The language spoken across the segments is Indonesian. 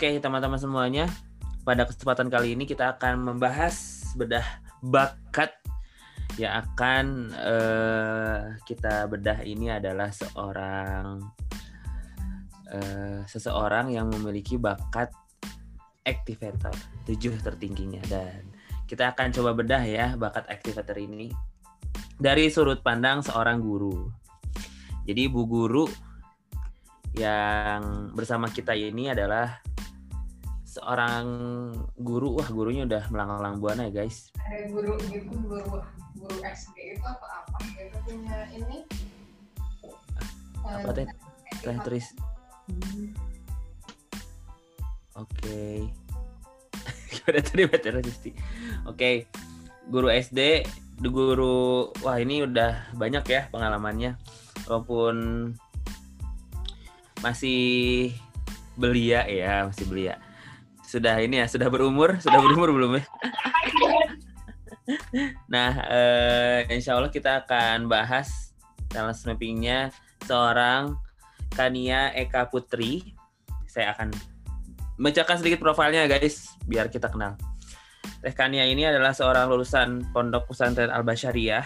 Oke, teman-teman semuanya, pada kesempatan kali ini kita akan membahas bedah bakat yang akan uh, kita bedah ini adalah seorang uh, seseorang yang memiliki bakat activator tujuh tertingginya. Dan kita akan coba bedah ya bakat activator ini. Dari sudut pandang seorang guru. Jadi Bu Guru yang bersama kita ini adalah seorang guru wah gurunya udah melanglang buana ya guys. Ada guru gitu guru guru SD itu apa apa itu punya ini? Apa teh? Teh tulis oke. Gimana tadi baca oke. Okay. guru SD guru wah ini udah banyak ya pengalamannya. Walaupun masih belia ya masih belia sudah ini ya sudah berumur sudah berumur belum ya? Nah eh, insya Allah kita akan bahas talent mappingnya seorang Kania Eka Putri. Saya akan bacakan sedikit profilnya guys biar kita kenal. Teh Kania ini adalah seorang lulusan Pondok Pesantren Al Basyariah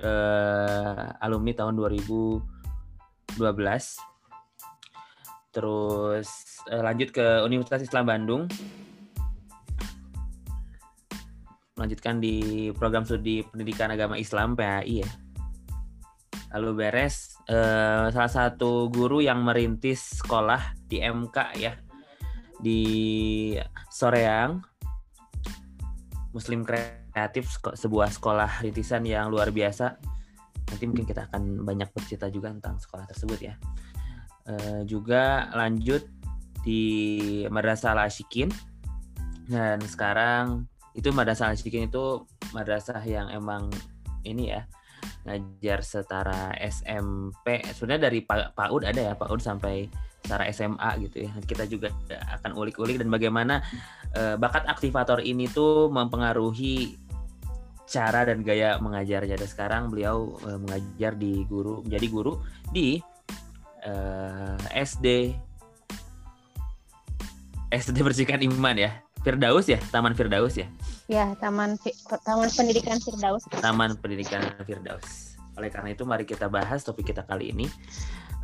eh, alumni tahun 2012 terus uh, lanjut ke Universitas Islam Bandung. Melanjutkan di program studi pendidikan agama Islam PAI ya. Lalu beres uh, salah satu guru yang merintis sekolah di MK ya di Soreang. Muslim Kreatif sebuah sekolah rintisan yang luar biasa. Nanti mungkin kita akan banyak bercerita juga tentang sekolah tersebut ya. Uh, juga lanjut di Madrasah Al-Asyikin dan sekarang itu Madrasah Al-Asyikin itu madrasah yang emang ini ya ngajar setara SMP sebenarnya dari PAUD ada ya PAUD sampai setara SMA gitu ya. Kita juga akan ulik-ulik dan bagaimana uh, bakat aktivator ini tuh mempengaruhi cara dan gaya mengajar jadi sekarang beliau uh, mengajar di guru menjadi guru di uh, eh, SD SD Bersihkan Iman ya. Firdaus ya? Taman Firdaus ya? Ya Taman Taman Pendidikan Firdaus. Taman Pendidikan Firdaus. Oleh karena itu mari kita bahas topik kita kali ini.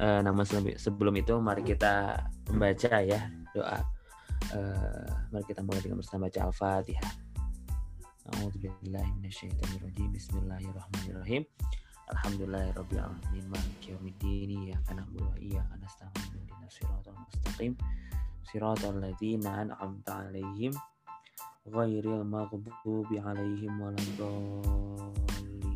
Uh, namun sebelum itu mari kita membaca ya doa. Uh, mari kita mulai dengan bersama baca Al-Fatihah. Bismillahirrahmanirrahim. Alhamdulillahirabbil alamin. Maliki yaumiddin. Iyyaka na'budu wa iyyaka nasta'in. Ihdinas siratal mustaqim waladdallin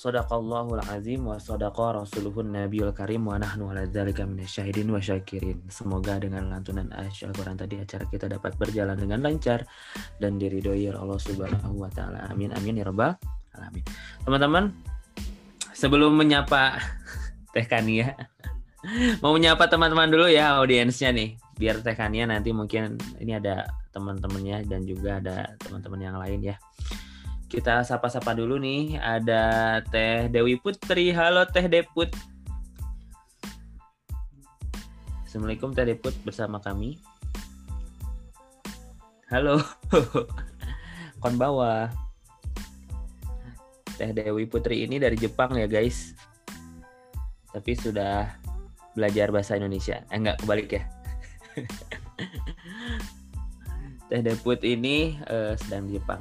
Sadaqallahul azim wa sadaqa rasuluhun nabiyul karim wa nahnu ala dzalika minasyahidin wa syakirin. Semoga dengan lantunan Al-Qur'an tadi acara kita dapat berjalan dengan lancar dan diridhoi Allah Subhanahu wa taala. Amin amin ya rabbal alamin. Teman-teman, sebelum menyapa Teh Kania mau menyapa teman-teman dulu ya audiensnya nih. Biar Teh Kania nanti mungkin ini ada teman-temannya dan juga ada teman-teman yang lain ya kita sapa-sapa dulu nih. Ada Teh Dewi Putri. Halo Teh Deput. Assalamualaikum Teh Deput bersama kami. Halo. Kon bawa. Teh Dewi Putri ini dari Jepang ya guys. Tapi sudah belajar bahasa Indonesia. Eh enggak kebalik ya. Teh Deput ini uh, sedang di Jepang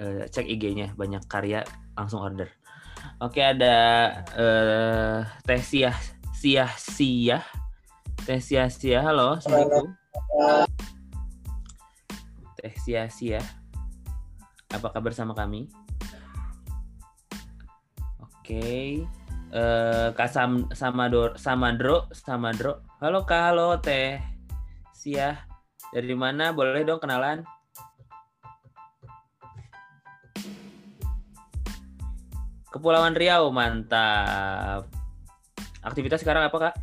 uh, cek IG-nya banyak karya langsung order. Oke ada uh, Teh Siah Siah Siah Teh Siah Siah halo assalamualaikum. Teh Siah Siah apa kabar sama kami? Oke. Okay. Uh, Kak Sam, Samador, Samadro, Samadro. Halo Kak, halo Teh Siah. Dari mana? Boleh dong kenalan? Kepulauan Riau, mantap. Aktivitas sekarang apa, Kak?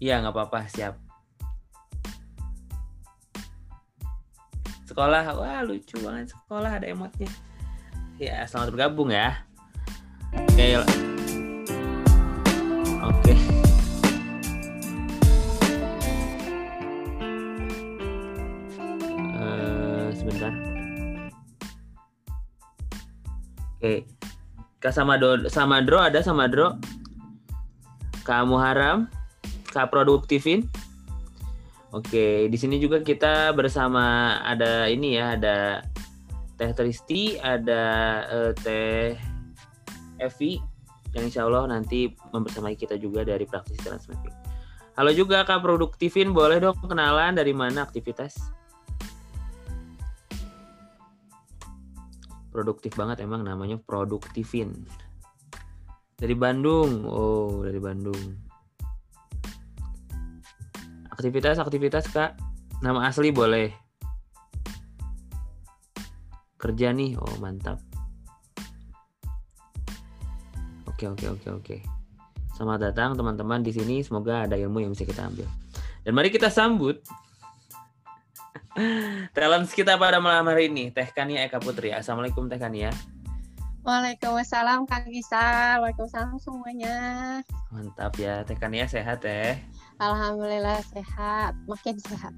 Iya, nggak apa-apa, siap. Sekolah, wah lucu banget sekolah ada emotnya. Ya, selamat bergabung ya. Oke. Oke. Eh, sebentar. Oke. Kak Samado, Samadro ada Samadro? Kak Muharam? Kak Produktifin? Oke, di sini juga kita bersama ada ini ya, ada Teh Tristi, ada eh, Teh Evi yang insya Allah nanti membersamai kita juga dari praktisi mapping. Halo juga Kak Produktifin, boleh dong kenalan dari mana aktivitas? Produktif banget emang namanya Produktifin. Dari Bandung. Oh, dari Bandung. Aktivitas-aktivitas Kak. Nama asli boleh. Kerja nih. Oh, mantap. Oke, oke, oke, oke. Selamat datang teman-teman di sini. Semoga ada ilmu yang bisa kita ambil. Dan mari kita sambut talents kita pada malam hari ini, Teh Kania Eka Putri. Assalamualaikum Teh Kania. Waalaikumsalam Kang Gisa. Waalaikumsalam semuanya. Mantap ya, Teh Kania sehat Teh. Alhamdulillah sehat, makin sehat.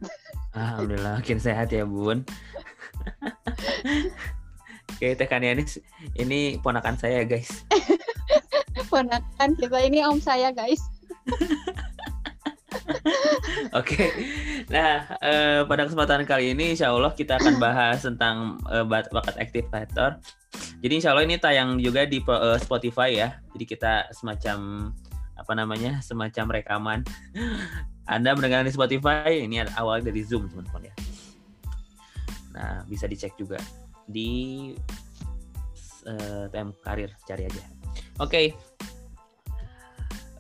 Alhamdulillah makin sehat ya Bun. Oke, Teh Kania ini, ini ponakan saya guys. Ponakan kita ini om saya guys. Oke, nah eh, pada kesempatan kali ini Insya Allah kita akan bahas tentang eh, bakat activator. Jadi Insya Allah ini tayang juga di eh, Spotify ya. Jadi kita semacam apa namanya semacam rekaman. Anda mendengarkan di Spotify ini awal dari Zoom teman-teman ya. Nah bisa dicek juga di TM Karir cari aja. Oke.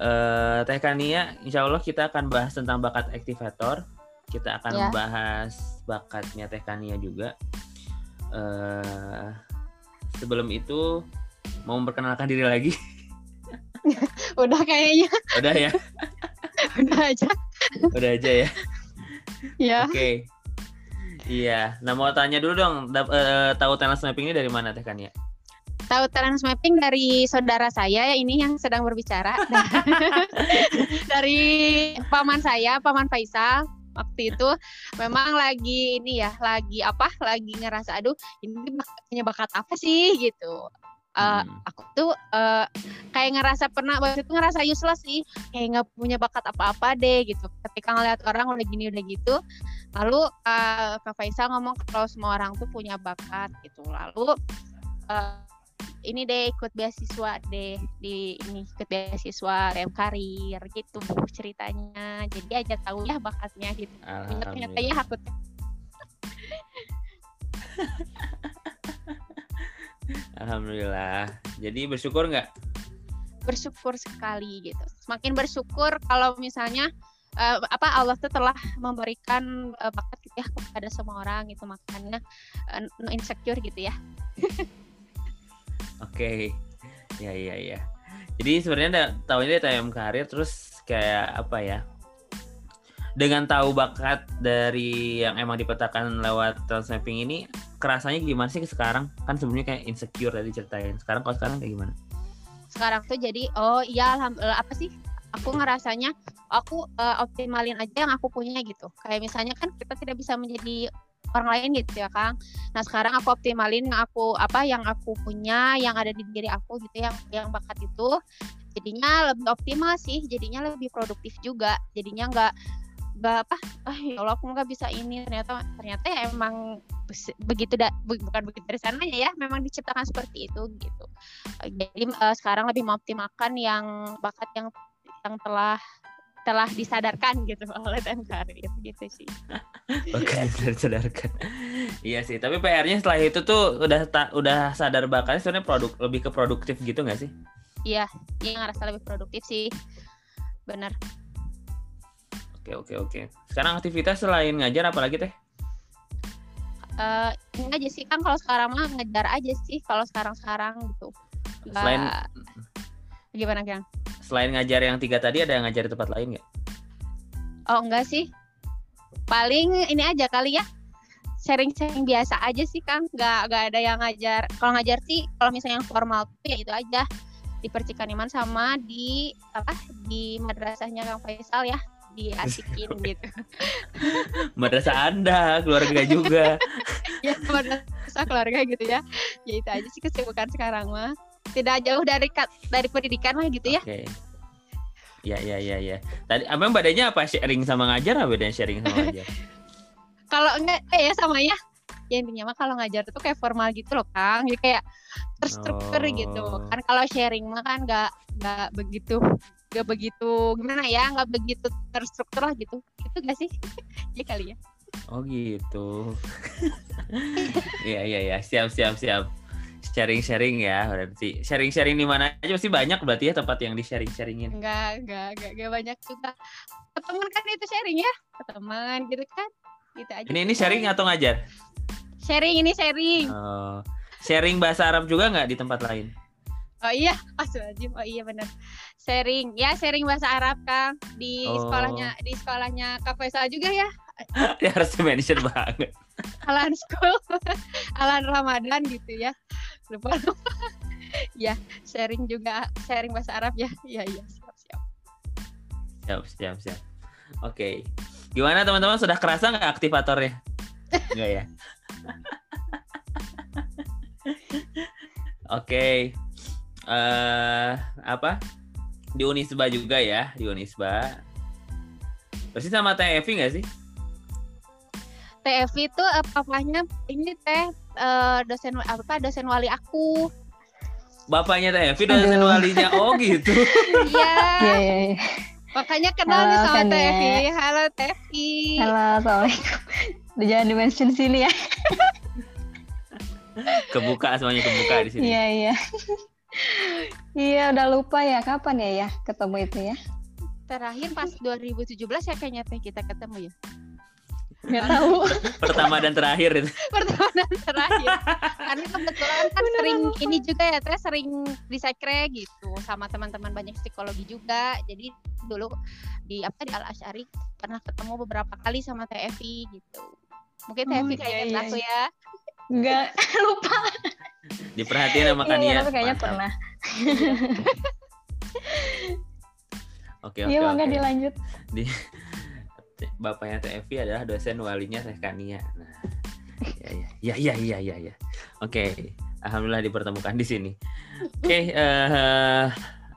Eh, Teh Kania, insya Allah kita akan bahas tentang bakat aktivator. Kita akan Ya. bahas bakatnya Teh Kania juga. eh sebelum itu mau memperkenalkan diri lagi. Udah kayaknya, Udah ya, udah aja. udah aja ya. Ya. Oke. Iya, nah mau tanya dulu dong, eh, tahu talent mapping ini dari mana Teh Kania? Tahu talent mapping dari saudara saya ini yang sedang berbicara. dari paman saya, paman Faisal. Waktu itu memang lagi ini ya, lagi apa? Lagi ngerasa aduh, ini punya bakat apa sih gitu. Eh, Hmm. aku tuh eh, kayak ngerasa pernah waktu itu ngerasa useless sih. Kayak nggak punya bakat apa-apa deh gitu. Ketika ngeliat orang udah gini udah gitu lalu eh, kak Faisal ngomong kalau semua orang tuh punya bakat gitu. Lalu eh, ini deh ikut beasiswa deh di ini ikut beasiswa rem karir gitu ceritanya. Jadi aja tahu ya bakatnya gitu. Ternyata ya aku Alhamdulillah. Jadi bersyukur nggak? bersyukur sekali gitu. Semakin bersyukur kalau misalnya eh, apa Allah tuh telah memberikan eh, bakat gitu ya kepada semua orang gitu makanya no insecure gitu ya. Oke, ya ya ya. Jadi sebenarnya tahunya dari TM Karir terus kayak apa ya? Dengan tahu bakat dari yang emang dipetakan lewat talent mapping ini, kerasanya gimana sih sekarang? Kan sebelumnya kayak insecure tadi ceritain. Sekarang kalau sekarang kayak gimana? Sekarang tuh jadi oh iya apa sih? Aku ngerasanya aku eh, optimalin aja yang aku punya gitu. Kayak misalnya kan kita tidak bisa menjadi orang lain gitu ya Kang. Nah sekarang aku optimalin yang aku apa yang aku punya, yang ada di diri aku gitu yang yang bakat itu jadinya lebih optimal sih, jadinya lebih produktif juga. Jadinya nggak nggak apa ah ya Allah aku nggak bisa ini ternyata ternyata ya emang begitu da, bu- bukan begitu dari sananya ya memang diciptakan seperti itu gitu jadi eh, sekarang lebih mengoptimalkan yang bakat yang yang telah telah disadarkan gitu oleh tim karir gitu sih Bakat yang disadarkan. iya sih, tapi PR-nya setelah itu tuh udah ta- udah sadar bakatnya sebenarnya produk lebih ke produktif gitu nggak sih? iya dia ngerasa lebih produktif sih bener Oke oke oke. Sekarang aktivitas selain ngajar apalagi teh? Eh ini aja sih. Kan kalau sekarang mah ngejar aja sih. Kalau sekarang sekarang gitu. Nggak- Selain gimana Kang? selain ngajar yang tiga tadi ada yang ngajar di tempat lain nggak? Oh enggak sih. Paling ini aja kali ya. Sharing-sharing biasa aja sih Kang. Nggak nggak ada yang ngajar. Kalau ngajar sih kalau misalnya yang formal tuh ya itu aja. Di Percikan Iman sama di apa di madrasahnya Kang Faisal ya diasikin gitu Madrasah Anda, keluarga juga. ya madrasah keluarga gitu ya ya itu aja sih kesibukan sekarang mah tidak jauh dari dari pendidikan lah gitu ya Oke. Ya, ya, ya, ya. Tadi abang bedanya apa? Sharing sama ngajar apa bedanya sharing sama ngajar? kalau enggak eh ya sama ya ya intinya mah kalau ngajar tuh kayak formal gitu loh Kang jadi kayak terstruktur gitu Oh. kan kalau sharing mah kan nggak nggak begitu nggak begitu gimana ya nggak begitu terstruktur lah gitu itu gak sih ya kali ya Oh gitu. Iya, iya, ya. Siap, siap, siap. Sharing-sharing ya berarti. Sharing-sharing di mana aja pasti banyak berarti ya tempat yang di sharing-sharingin. nggak nggak nggak nggak banyak juga ke teman kan itu sharing ya ke teman gitu kan gitu aja Ini ini sharing atau ngajar? sharing ini sharing Oh, sharing bahasa Arab juga nggak di tempat lain? Oh iya Astagfirullahaladzim oh iya benar sharing ya sharing bahasa Arab Kang di Oh. sekolahnya di sekolahnya Kak Faisal juga ya ya harus mention banget. Alan School, Alan Ramadan gitu ya. Lupa lupa. ya, sharing juga sharing bahasa Arab ya. Iya iya, siap siap. Siap, siap, siap. Oke. Gimana teman-teman sudah kerasa nggak aktivatornya? Enggak ya? Oke. Eh apa? Di Unisba juga ya, di Unisba. Persis sama TFI nggak sih? TFV itu eh, papahnya ini teh eh, dosen apa dosen wali aku. Bapaknya TFI dosen Aduh. walinya. Oh gitu. Iya, Iya, iya, iya. makanya kenal nih sama Nia. TFI. Halo TFI. Halo, Assalamualaikum. Udah jangan dimention sini ya. Kebuka semuanya kebuka di sini. Iya, iya. Iya, udah lupa ya kapan ya ya ketemu itu ya. Terakhir pas 2017 ya kayaknya teh kita ketemu ya. Nggak tahu. Pertama dan terakhir itu. Pertama dan terakhir. Karena kebetulan kan sering ini juga ya teh sering di sekre gitu sama teman-teman banyak psikologi juga. Jadi dulu di apa di Al Asyari pernah ketemu beberapa kali sama TFI gitu. Mungkin Oh, TFI iya, kayak iya, aku iya. ya. Enggak lupa. Diperhatiin sama Iya, Kania. tapi kayaknya Mantap. pernah. Oke, oke, Iya, mangga dilanjut. di bapaknya TFI adalah dosen walinya Teh Kania. Nah, ya ya ya ya ya ya. Oke, alhamdulillah dipertemukan di sini. Oke, eh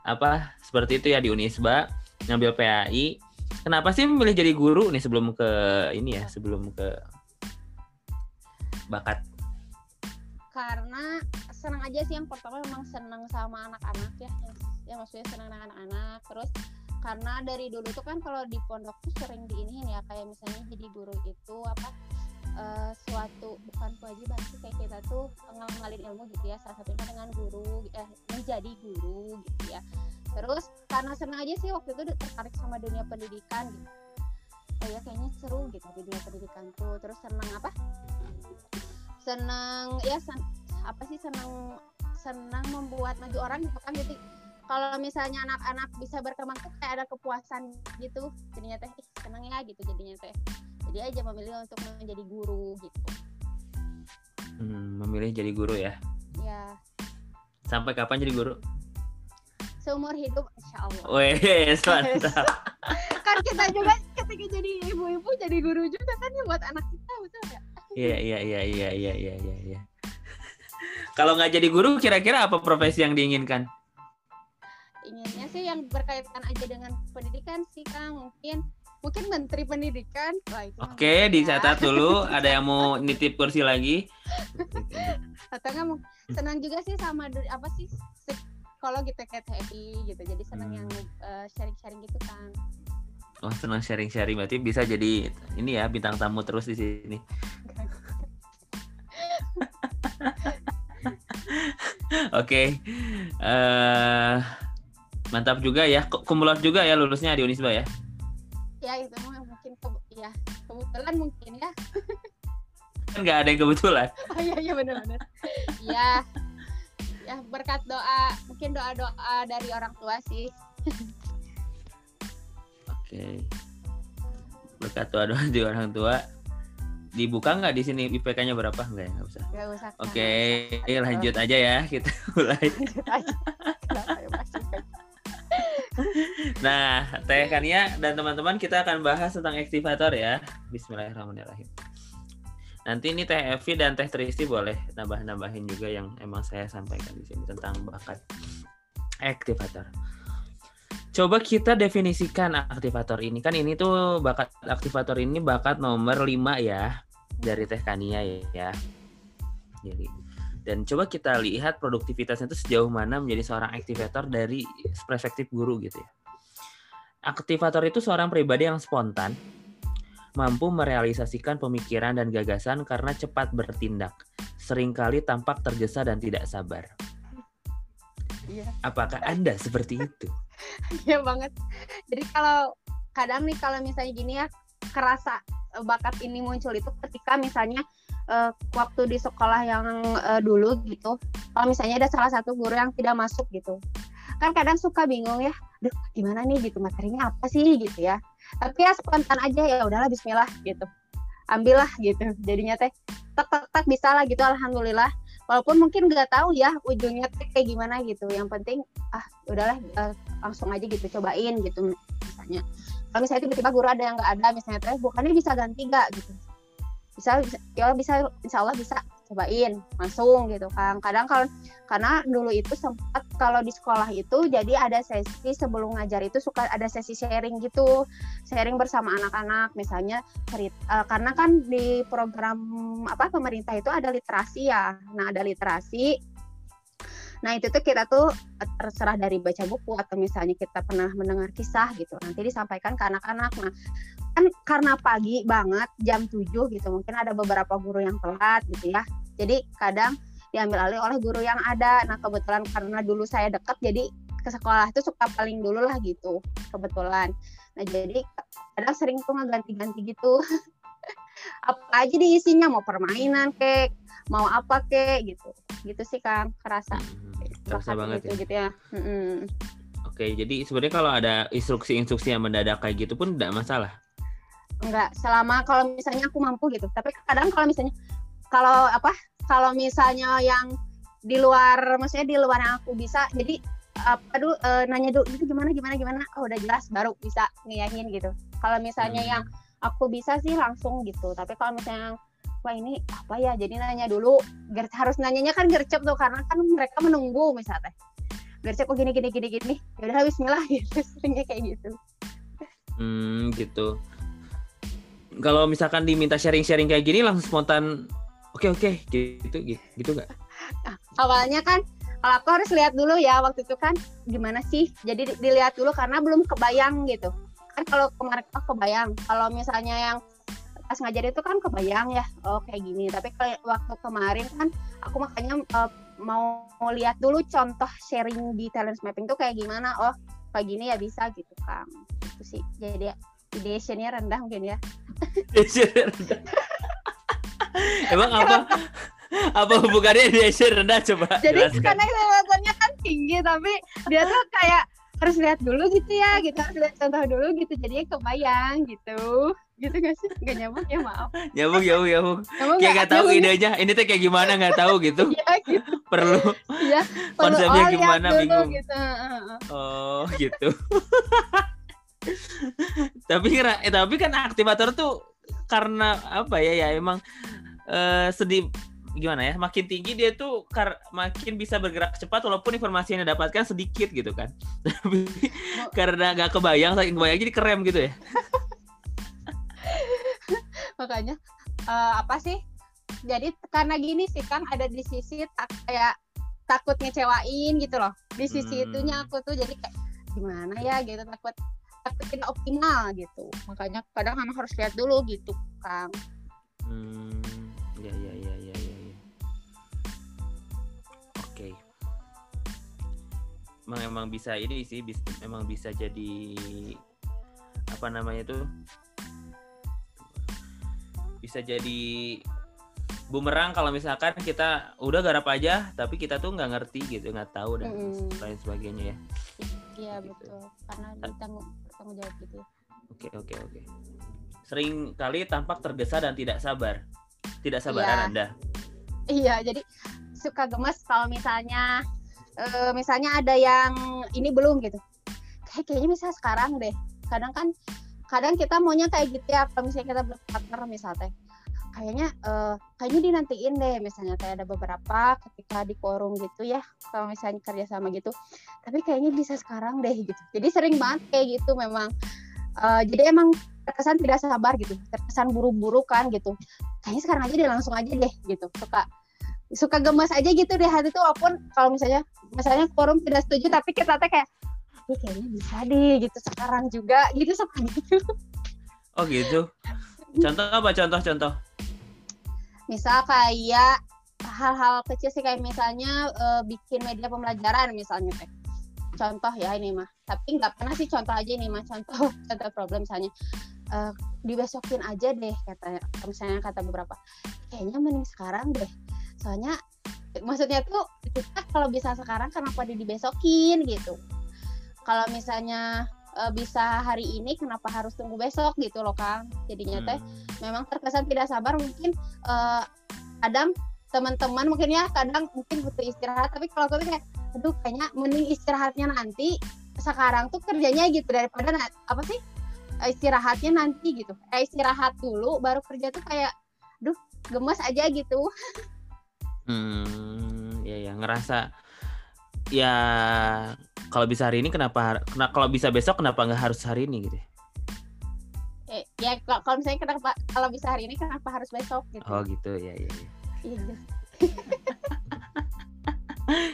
apa seperti itu ya di Unisba ngambil PAI. Kenapa sih memilih jadi guru nih sebelum ke ini ya, sebelum ke bakat? Karena senang aja sih yang pertama memang senang sama anak-anak ya. Yang, maksudnya senang dengan anak-anak. Terus karena dari dulu tuh kan kalau di pondok tuh sering diiniin ya kayak misalnya jadi guru itu apa eh, suatu bukan kewajiban sih kayak kita tuh ngamalin ilmu gitu ya salah satunya dengan guru eh menjadi guru gitu ya terus karena senang aja sih waktu itu tertarik sama dunia pendidikan gitu oh ya kayaknya seru gitu di dunia pendidikan tuh terus senang apa senang ya sen- apa sih senang senang membuat maju orang gitu kan. Jadi kalau misalnya anak-anak bisa berkembang tuh kayak ada kepuasan gitu. Jadinya teh ih senang ya gitu jadinya teh. Jadi aja memilih untuk menjadi guru gitu. Hmm, memilih jadi guru ya. ya Sampai kapan jadi guru? seumur hidup insya Allah. Wes, mantap. kan kita juga ketika jadi ibu-ibu jadi guru juga kan ya buat anak kita betul nggak Iya iya iya iya iya iya iya. iya. Kalau nggak jadi guru, kira-kira apa profesi yang diinginkan? inginnya sih yang berkaitan aja dengan pendidikan sih kang mungkin mungkin menteri pendidikan Wah, itu mah Oke, ya. dicatat dulu. Ada yang mau nitip kursi lagi? atau enggak mau- senang juga sih sama apa sih psikolog gitu kayak TFI gitu jadi senang Hmm. yang eh, sharing-sharing gitu kan Oh, senang sharing-sharing. Berarti bisa jadi ini ya bintang tamu terus di sini. Oke, eh mantap juga ya. Ku- Kumulat juga ya lulusnya di Unisba ya. ya itu mungkin ya kebetulan mungkin ya Kan nggak ada yang kebetulan. oh iya iya benar-benar ya ya berkat doa mungkin doa doa dari orang tua sih Oke. Berkat doa doa di orang tua. dibuka nggak di sini IPK-nya berapa? Enggak ya, nggak usah. Nggak usah. Oke, nggak usah. lanjut aja ya kita mulai. Lanjut aja. Ya? Nah, Teh Kania dan teman-teman kita akan bahas tentang aktivator ya. Bismillahirrahmanirrahim. Nanti ini Teh Evi dan Teh Tristi boleh nambah-nambahin juga yang emang saya sampaikan di sini tentang bakat aktivator. Coba kita definisikan aktivator ini. Kan ini tuh bakat aktivator ini bakat nomor 5 ya dari Teh Kania ya. Jadi dan coba kita lihat produktivitasnya itu sejauh mana menjadi seorang aktivator dari perspektif guru gitu ya. Aktivator itu seorang pribadi yang spontan, mampu merealisasikan pemikiran dan gagasan karena cepat bertindak, sering kali tampak tergesa dan tidak sabar. Iya. Apakah Anda seperti itu? Iya banget. Jadi kalau kadang nih kalau misalnya gini ya kerasa eh, bakat ini muncul itu ketika misalnya eh, waktu di sekolah yang eh, dulu gitu. Kalau misalnya ada salah satu guru yang tidak masuk gitu. Kan kadang suka bingung ya. Duh, gimana nih gitu materinya apa sih gitu ya. Tapi ya spontan aja ya udahlah bismillah gitu. Ambillah gitu. Jadinya teh tak tak bisa lah gitu alhamdulillah. Walaupun mungkin nggak tahu ya ujungnya teh kayak gimana gitu. Yang penting ah udahlah eh, langsung aja gitu cobain gitu misalnya. Kalau misalnya tiba-tiba guru ada yang nggak ada misalnya terus bukannya bisa ganti nggak? Gitu. Bisa, bisa ya bisa insya Allah bisa cobain langsung gitu kan kadang kalau karena dulu itu sempat kalau di sekolah itu jadi ada sesi sebelum ngajar itu suka ada sesi sharing gitu sharing bersama anak-anak misalnya cerita eh, karena kan di program apa pemerintah itu ada literasi ya nah ada literasi Nah itu tuh kita tuh terserah dari baca buku atau misalnya kita pernah mendengar kisah gitu. Nanti disampaikan ke anak-anak. Nah kan karena pagi banget jam 7 gitu mungkin ada beberapa guru yang telat gitu ya. Jadi kadang diambil alih oleh guru yang ada. Nah kebetulan karena dulu saya dekat jadi ke sekolah itu suka paling dulu lah gitu kebetulan. Nah jadi kadang sering tuh ngeganti-ganti gitu. apa aja di isinya mau permainan kek mau apa kek gitu gitu sih kang kerasa Hmm, bakat banget gitu, ya. gitu ya Mm-mm. Oke, jadi sebenarnya kalau ada instruksi-instruksi yang mendadak kayak gitu pun tidak masalah. enggak selama kalau misalnya aku mampu gitu tapi kadang kalau misalnya kalau apa kalau misalnya yang di luar maksudnya di luar yang aku bisa jadi apa dulu eh, nanya dulu itu gimana gimana gimana? Oh udah jelas baru bisa ngiyahin gitu. Kalau misalnya Hmm. yang aku bisa sih langsung gitu tapi kalau misalnya wah ini apa ya? Jadi nanya dulu ger harus nanyanya kan gercep tuh karena kan mereka menunggu misalnya gercep oh gini gini gini gini. Ya udah Bismillah gitu seringnya kayak gitu. Hmm, gitu. Kalau misalkan diminta sharing-sharing kayak gini langsung spontan oke oke gitu gitu gitu nggak? Nah, awalnya kan kalau aku harus lihat dulu ya waktu itu kan gimana sih? Jadi di- dilihat dulu karena belum kebayang gitu. Kan kalau kemarin oh, kebayang. Kalau misalnya yang pas ngajar itu kan kebayang ya oh kayak gini. Tapi kalau waktu kemarin kan aku makanya eh, mau, mau lihat dulu contoh sharing di talent mapping tuh kayak gimana. Oh kayak gini ya bisa gitu kan itu sih jadi ideationnya rendah mungkin ya Emang apa apa hubungannya dia share rendah coba jadi jelaskan. karena kelihatannya kan tinggi tapi dia tuh kayak harus lihat dulu gitu ya gitu harus lihat contoh dulu gitu jadinya kebayang gitu gitu gak sih gak nyambung ya maaf Nyambung nyambung nyambung. nyambung Kayak nggak tahu nggak? idenya. Ini tuh kayak gimana nggak tahu gitu. Iya gitu Perlu ya perlu Konsepnya oh, gimana, dulu bingung. gitu. Oh gitu. tapi kira- eh, tapi kan aktivator tuh karena apa ya ya emang eh, sedih gimana ya makin tinggi dia tuh kar- makin bisa bergerak cepat walaupun informasi yang didapatkan sedikit gitu kan. Tapi karena nggak kebayang saking kebayang jadi kerem gitu ya. Makanya eh, apa sih jadi karena gini sih kan ada di sisi tak kayak takut ngecewain gitu loh. Di sisi Hmm. itunya aku tuh jadi kayak gimana ya? gitu takut tidak optimal gitu makanya kadang emang harus lihat dulu gitu kang Hmm, ya ya ya ya ya. ya. Oke. Emang emang bisa ini sih, bis, emang bisa jadi apa namanya tuh? Bisa jadi bumerang kalau misalkan kita udah garap aja, tapi kita tuh nggak ngerti gitu, nggak tahu dan Mm-mm. lain sebagainya ya. Iya Gitu. betul karena ditanggung bertanggung jawab gitu ya Oke oke oke. sering kali tampak tergesa dan tidak sabar. Tidak sabaran Iya. Anda. Iya, jadi suka gemes kalau misalnya eh, misalnya ada yang ini belum gitu. Kayak kayaknya bisa sekarang deh. Kadang kan kadang kita maunya kayak gitu ya kalau misalnya kita berpartner misalnya kayaknya eh, kayaknya dinantiin deh misalnya kayak ada beberapa ketika di forum gitu ya kalau misalnya kerja sama gitu. Tapi kayaknya bisa sekarang deh gitu. Jadi sering banget kayak gitu memang. Eh, jadi emang terkesan tidak sabar gitu terkesan buru-buru kan gitu. Kayaknya sekarang aja deh langsung aja deh gitu. Suka suka gemes aja gitu di hati tuh walaupun kalau misalnya misalnya forum tidak setuju tapi kita teh kayak "Ih, kayaknya bisa deh gitu sekarang juga gitu suka gitu Oh gitu. Contoh apa? Contoh-contoh? misal kayak hal-hal kecil sih kayak misalnya eh, bikin media pembelajaran misalnya teh contoh ya ini mah. Tapi nggak pernah sih contoh aja ini mah contoh contoh problem misalnya. Eh, dibesokin aja deh kata misalnya kata beberapa. Kayaknya mending sekarang deh. Soalnya maksudnya tuh kita kalau bisa sekarang kenapa di dibesokin gitu. Kalau misalnya eh, bisa hari ini kenapa harus tunggu besok gitu loh kang. Jadinya teh Hmm. memang terkesan tidak sabar mungkin eh, kadang teman-teman mungkin ya kadang mungkin butuh istirahat tapi kalau aku tuh kayak aduh kayaknya mending istirahatnya nanti sekarang tuh kerjanya gitu daripada apa sih? Eh, istirahatnya nanti gitu. Eh istirahat dulu baru kerja tuh kayak aduh gemes aja gitu. Hmm, ya ya ngerasa ya kalau bisa hari ini kenapa kena kalau bisa besok kenapa nggak harus hari ini gitu. ya? eh, ya kalau misalnya kenapa kalau bisa hari ini kenapa harus besok gitu Oh gitu ya ya. ya. Iya, gitu.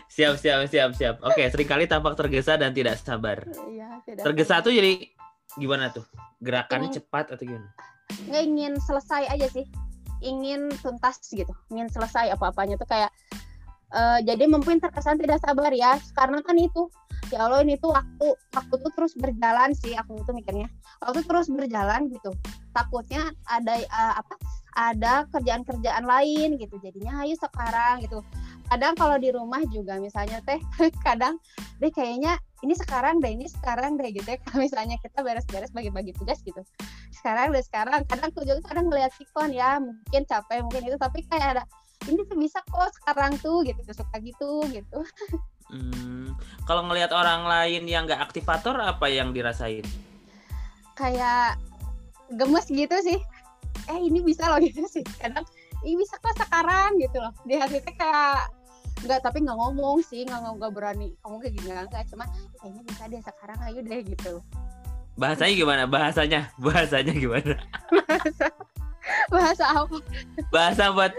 Siap siap siap siap. Oke, sering kali tampak tergesa dan tidak sabar. Iya, tidak Tergesa tuh jadi gimana tuh? Gerakannya Ingin- cepat atau gimana? nggak ingin selesai aja sih ingin tuntas gitu ingin selesai apa-apanya tuh kayak eh, jadi mungkin terkesan tidak sabar ya karena kan itu ya Allah ini tuh waktu waktu tuh terus berjalan sih aku tuh mikirnya. Waktu terus berjalan gitu. Takutnya ada eh, apa ada kerjaan-kerjaan lain gitu. Jadinya ayo sekarang gitu. Kadang kalau di rumah juga misalnya teh kadang deh kayaknya ini sekarang deh ini sekarang deh gitu ya. Misalnya kita beres-beres bagi-bagi tugas gitu. Sekarang deh sekarang. Kadang tuh juga kadang ngeliat sikon ya mungkin capek mungkin itu. Tapi kayak ada ini tuh bisa kok sekarang tuh gitu suka gitu gitu. Hmm, kalau ngelihat orang lain yang nggak aktivator apa yang dirasain? kayak gemes gitu sih. Eh ini bisa loh gitu sih. Kadang ini bisa kok sekarang gitu loh. Di hati kayak nggak tapi nggak ngomong sih nggak nggak berani ngomong kayak gini nggak cuma kayaknya bisa deh sekarang ayo deh gitu. Bahasanya gimana? Bahasanya, bahasanya gimana? bahasa apa? Bahasa buat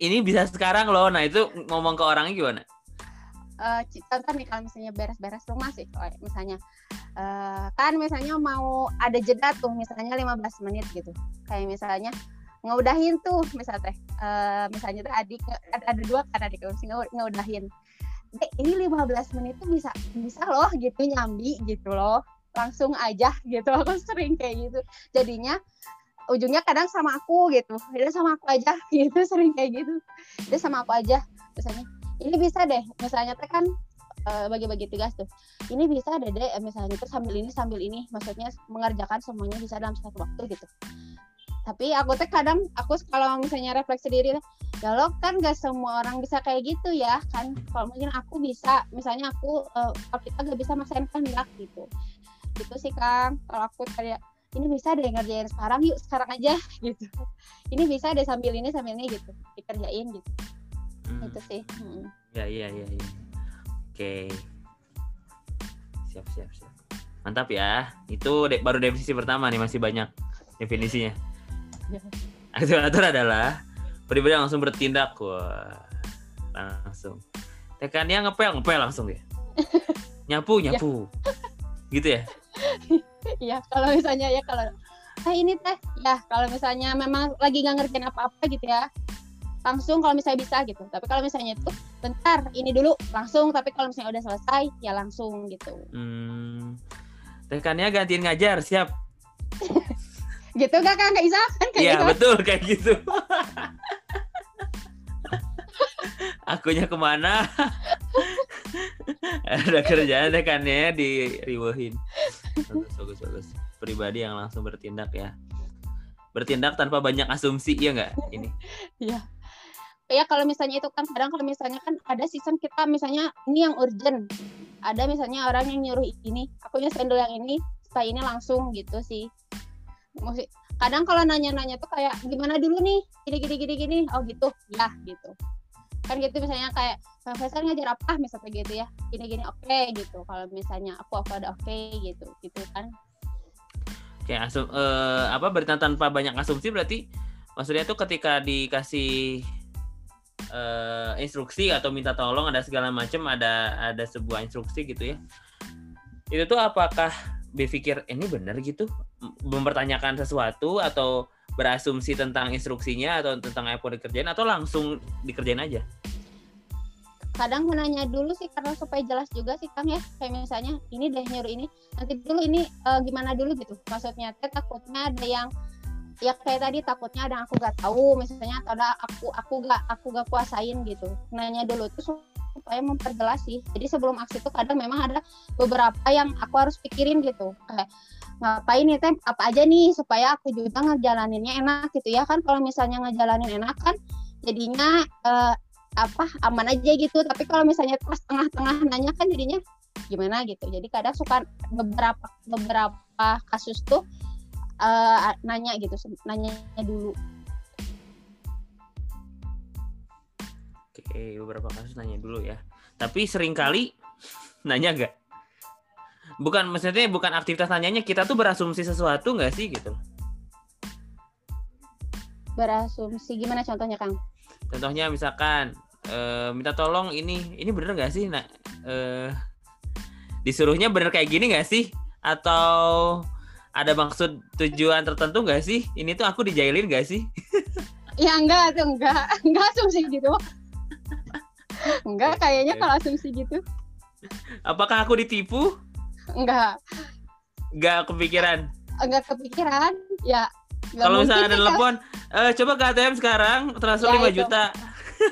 ini bisa sekarang loh. Nah itu ngomong ke orangnya gimana? eh contoh nih kalau misalnya beres-beres rumah sih misalnya eh, kan misalnya mau ada jeda tuh misalnya 15 menit gitu kayak misalnya ngeudahin tuh misalnya teh eh, misalnya tuh adik ada, ada dua kan adik ngeudahin Dek, ini 15 menit tuh bisa bisa loh gitu nyambi gitu loh langsung aja gitu aku sering kayak gitu jadinya ujungnya kadang sama aku gitu. Udah sama aku aja gitu sering kayak gitu. Udah sama aku aja misalnya. Ini bisa deh misalnya teh kan eh, bagi-bagi tugas tuh. Ini bisa deh deh misalnya tuh sambil ini sambil ini. Maksudnya mengerjakan semuanya bisa dalam satu waktu gitu. Tapi aku teh kadang aku kalau misalnya refleksi diri ya lo kan gak semua orang bisa kayak gitu ya kan? Kalau mungkin aku bisa misalnya aku eh, kalau kita gak bisa maksain kehendak gitu. Gitu sih kang. Kalau aku kayak ini bisa deh ngerjain sekarang yuk sekarang aja gitu ini bisa deh sambil ini sambil ini gitu dikerjain gitu Hmm, itu sih Mm. Ya iya iya iya. Oke. Siap siap siap. Mantap ya. Itu de- baru definisi pertama nih masih banyak definisinya. Ya. Aktivator adalah pribadi yang langsung bertindak. Wah. Langsung. Tekannya ngepel ngepel langsung ya. Nyapu nyapu. Gitu ya. Iya, kalau misalnya ya kalau teh ini teh ya kalau misalnya memang lagi nggak ngerjain apa-apa gitu ya langsung kalau misalnya bisa gitu tapi kalau misalnya itu bentar ini dulu langsung tapi kalau misalnya udah selesai ya langsung gitu Hmm. Tekannya gantiin ngajar siap. gitu gak kan nggak bisa kan kayak Iya gitu betul kayak gitu. Akunya ke mana? Ada kerjaan tekannya di riwohin. Bagus, bagus, bagus. Pribadi yang langsung bertindak ya. bertindak tanpa banyak asumsi ya nggak ini? Ya kalau misalnya itu kan kadang kalau misalnya kan ada season kita misalnya ini yang urgent. Ada misalnya orang yang nyuruh ini aku sendal yang ini setelah ini langsung gitu sih. Kadang kalau nanya-nanya tuh kayak gimana dulu nih? Gini gini gini gini. Oh gitu. Ya gitu kan gitu misalnya kayak Faisal ngajar apa? Misalnya gitu ya gini gini oke gitu. Kalau misalnya aku aku ada oke gitu gitu kan. Kayak asum eh, apa bertindak tanpa banyak asumsi berarti maksudnya tuh ketika dikasih eh, instruksi atau minta tolong ada segala macam ada ada sebuah instruksi gitu ya. Itu tuh apakah berpikir ini benar gitu? Mempertanyakan sesuatu atau berasumsi tentang instruksinya atau tentang apa dikerjain atau langsung dikerjain aja? Kadang menanya dulu sih karena supaya jelas juga sih Kang ya. Kayak misalnya ini deh nyuruh ini. Nanti dulu ini eh, gimana dulu? Gitu. Maksudnya teh takutnya ada yang ya kayak tadi takutnya ada yang aku gak tahu misalnya atau ada aku aku gak aku gak kuasain gitu. Nanya dulu tuh supaya memperjelas sih. Jadi sebelum aksi itu kadang memang ada beberapa yang aku harus pikirin gitu. Kayak ngapain nih teh? Apa aja nih supaya aku juga ngejalaninnya enak gitu ya kan? Kalau misalnya ngejalanin enak kan jadinya eh, apa aman aja gitu. Tapi kalau misalnya pas tengah-tengah nanya kan jadinya gimana gitu. Jadi kadang suka beberapa beberapa kasus tuh eh, nanya gitu nanya dulu. Oke beberapa kasus nanya dulu ya. Tapi sering kali nanya nggak bukan maksudnya bukan aktivitas nanyanya kita tuh berasumsi sesuatu nggak sih gitu? Berasumsi. Gimana contohnya kang? Contohnya misalkan eh, minta tolong ini ini bener nggak sih? Nah eh, disuruhnya bener kayak gini nggak sih? Atau ada maksud tujuan tertentu nggak sih? Ini tuh aku dijailin nggak sih? Ya enggak tuh enggak. Enggak asumsi gitu. Enggak kayaknya kalau asumsi gitu. Apakah aku ditipu enggak. Nggak kepikiran? Enggak kepikiran ya enggak kalau misalnya ada telepon eh, coba ke ATM sekarang transfer Ya, 5 itu. juta.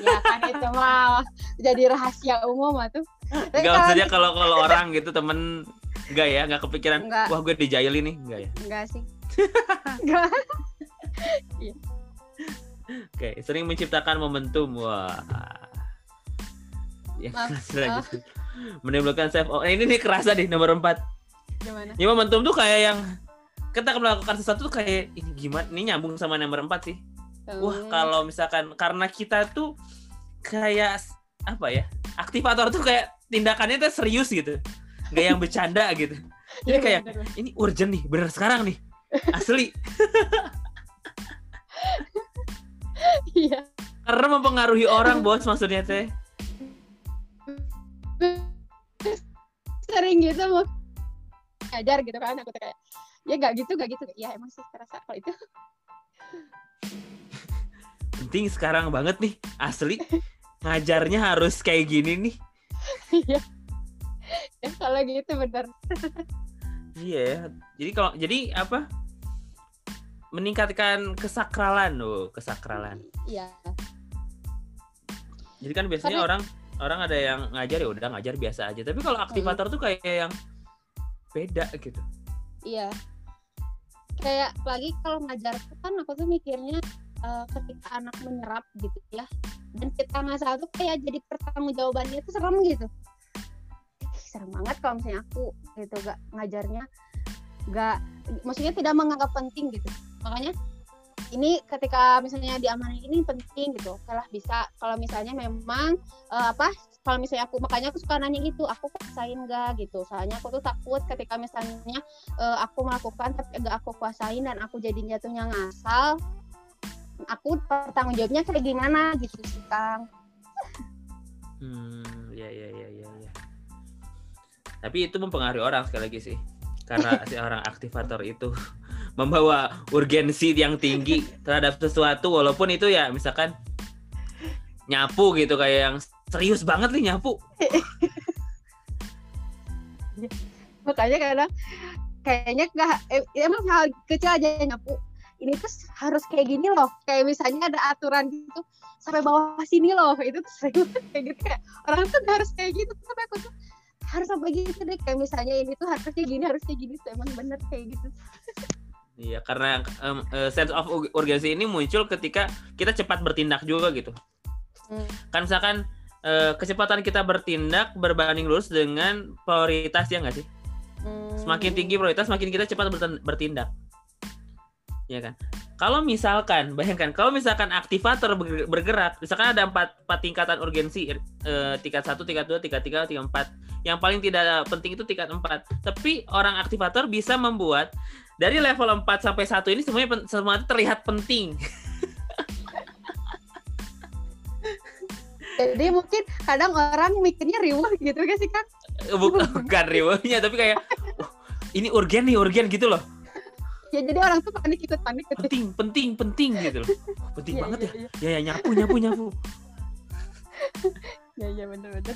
Ya kan itu mah jadi rahasia umum tuh Enggak maksudnya kalau kalau orang gitu temen enggak ya nggak kepikiran Nggak. wah gue dijailin nih. Enggak ya? Enggak sih. Enggak oke sering menciptakan momentum. Wah. Ya Maaf, lanjut. Menimbulkan self oh ini nih kerasa nih nomor 4 gimana? Ya momentum tuh kayak yang kita melakukan sesuatu tuh kayak ini gimana ini nyambung sama nomor 4 sih. Wah Hmm. kalau misalkan karena kita tuh kayak apa ya aktivator tuh kayak tindakannya tuh serius gitu. Nggak yang bercanda gitu. Jadi Iya, kayak bener. ini urgent nih bener sekarang nih. Asli. Iya. Karena mempengaruhi orang bos maksudnya teh sering gitu mau ngajar gitu kan aku kayak ya gak gitu gak gitu. Ya emang sih terasa kalau itu. Penting sekarang banget nih asli. Ngajarnya harus kayak gini nih. Iya. Ya, kalau gitu bener. Iya jadi kalau jadi apa? Meningkatkan kesakralan loh kesakralan. Iya. Jadi kan biasanya Tapi- orang orang ada yang ngajar ya udah ngajar biasa aja. Tapi kalau aktivator tuh kayak yang beda gitu. Iya. Kayak lagi kalau ngajar kan aku tuh mikirnya eh, ketika anak menyerap gitu ya dan kita ngasal tuh kayak jadi pertanggungjawabannya tuh serem gitu. Serem banget kalau misalnya aku gitu gak ngajarnya gak maksudnya tidak menganggap penting gitu. Makanya ini ketika misalnya diamanin ini penting gitu. Kalau bisa. Kalau misalnya memang eh, apa kalau misalnya aku makanya aku suka nanya gitu aku kuasain gak gitu. Soalnya aku tuh takut ketika misalnya eh, aku melakukan tapi gak aku kuasain dan aku jadi jatuhnya ngasal aku bertanggung jawabnya kayak gimana gitu sih kang. Hmm ya ya ya ya ya. Tapi itu mempengaruhi orang sekali lagi sih. Karena si orang aktivator itu membawa urgensi yang tinggi terhadap sesuatu walaupun itu ya misalkan nyapu gitu kayak yang serius banget nih nyapu. Makanya kadang kayaknya nggak eh, emang hal kecil aja nyapu. Ini tuh harus kayak gini loh kayak misalnya ada aturan gitu sampai bawah sini loh itu tuh banget kayak gitu. Kayak orang tuh harus kayak gitu tapi aku tuh harus sampai gitu deh. Kayak misalnya ini tuh harusnya gini harusnya gini tuh emang bener kayak gitu Iya, karena eh, sense of ur- urgency ini muncul ketika kita cepat bertindak juga gitu. Hmm. Kan misalkan eh, kecepatan kita bertindak berbanding lurus dengan prioritas ya nggak sih? Hmm. Semakin tinggi prioritas, semakin kita cepat bertin- bertindak. Ya kan? Kalau misalkan, bayangkan kalau misalkan aktivator berge- bergerak, misalkan ada empat, empat tingkatan urgensi, eh, tingkat satu, tingkat dua, tingkat tiga, tingkat empat. Yang paling tidak penting itu tingkat empat. Tapi orang aktivator bisa membuat dari level 4 sampai 1 ini semuanya pen- semuanya terlihat penting. Jadi mungkin kadang orang mikirnya riuh gitu gak sih Kang? Bukan, rewardnya, tapi kayak "Wah, ini urgen nih, urgen gitu loh. Ya jadi orang tuh panik ikut panik gitu. Penting, penting, penting gitu loh. Wah, penting Iya, banget iya, ya. iya. Ya, ya nyapu, nyapu, nyapu. Iya iya benar-benar.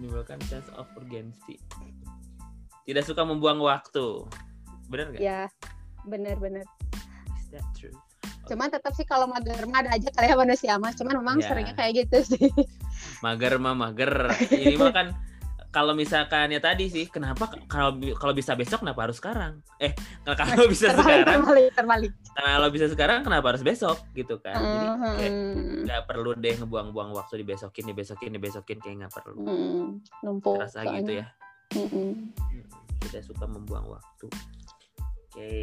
menimbulkan sense of urgency. Tidak suka membuang waktu. Benar nggak? Ya benar-benar. Is that true? Cuman tetap sih kalau mager mah ada aja kali ya manusia mah. Cuman memang Ya. seringnya kayak gitu sih. Mager mah mager. Ini mah kan kalau misalkan ya tadi sih, kenapa kalau kalau bisa besok kenapa harus sekarang? Eh, kalau bisa terbalik, sekarang, terbalik, terbalik. kalau bisa sekarang kenapa harus besok gitu kan? Jadi kayak Hmm, nggak perlu deh ngebuang-buang waktu dibesokin, dibesokin, dibesokin kayak nggak perlu. hmm, numpuk. Terasa gitu ya. Mm, Tidak suka membuang waktu. Oke.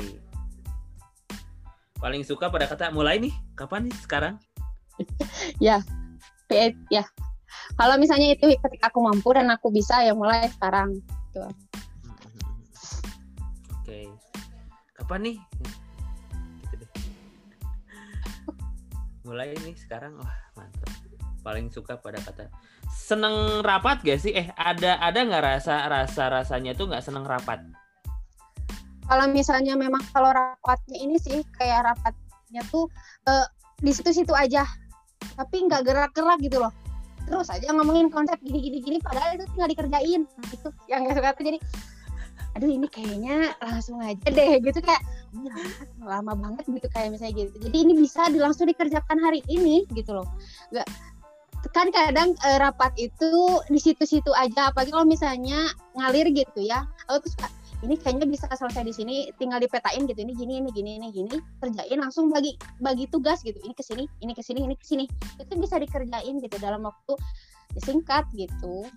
Paling suka pada kata mulai nih. Kapan nih sekarang? P- ya. Kalau misalnya itu ketika aku mampu dan aku bisa ya mulai sekarang. Oke. Kapan nih? Gitu deh. Mulai nih sekarang. Wah, mantap. Paling suka pada kata seneng rapat gak sih? Eh, ada ada nggak rasa rasa rasanya tuh nggak seneng rapat? Kalau misalnya memang kalau rapatnya ini sih kayak rapatnya tuh eh, di situ-situ aja. Tapi nggak gerak-gerak gitu loh. Terus aja ngomongin konsep gini-gini gini padahal itu tinggal dikerjain. Nah, itu yang gak suka tuh jadi aduh ini kayaknya langsung aja deh gitu kayak ini lama, lama banget gitu kayak misalnya gitu jadi ini bisa langsung dikerjakan hari ini gitu loh nggak kan kadang eh, rapat itu di situ-situ aja apalagi kalau misalnya ngalir gitu ya aku tuh suka ini kayaknya bisa selesai di sini tinggal dipetain gitu ini gini ini gini ini gini kerjain langsung bagi bagi tugas gitu ini ke sini ini ke sini ini ke sini itu bisa dikerjain gitu dalam waktu singkat gitu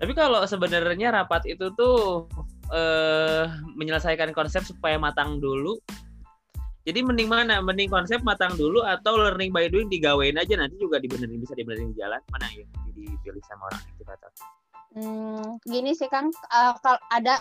Tapi kalau sebenarnya rapat itu tuh eh menyelesaikan konsep supaya matang dulu. Jadi mending mana? Mending konsep matang dulu atau learning by doing digawain aja nanti juga dibenerin bisa dibenerin di jalan. Mana yang dipilih sama orang aktivator? Hmm, gini sih Kang, eh, kalau ada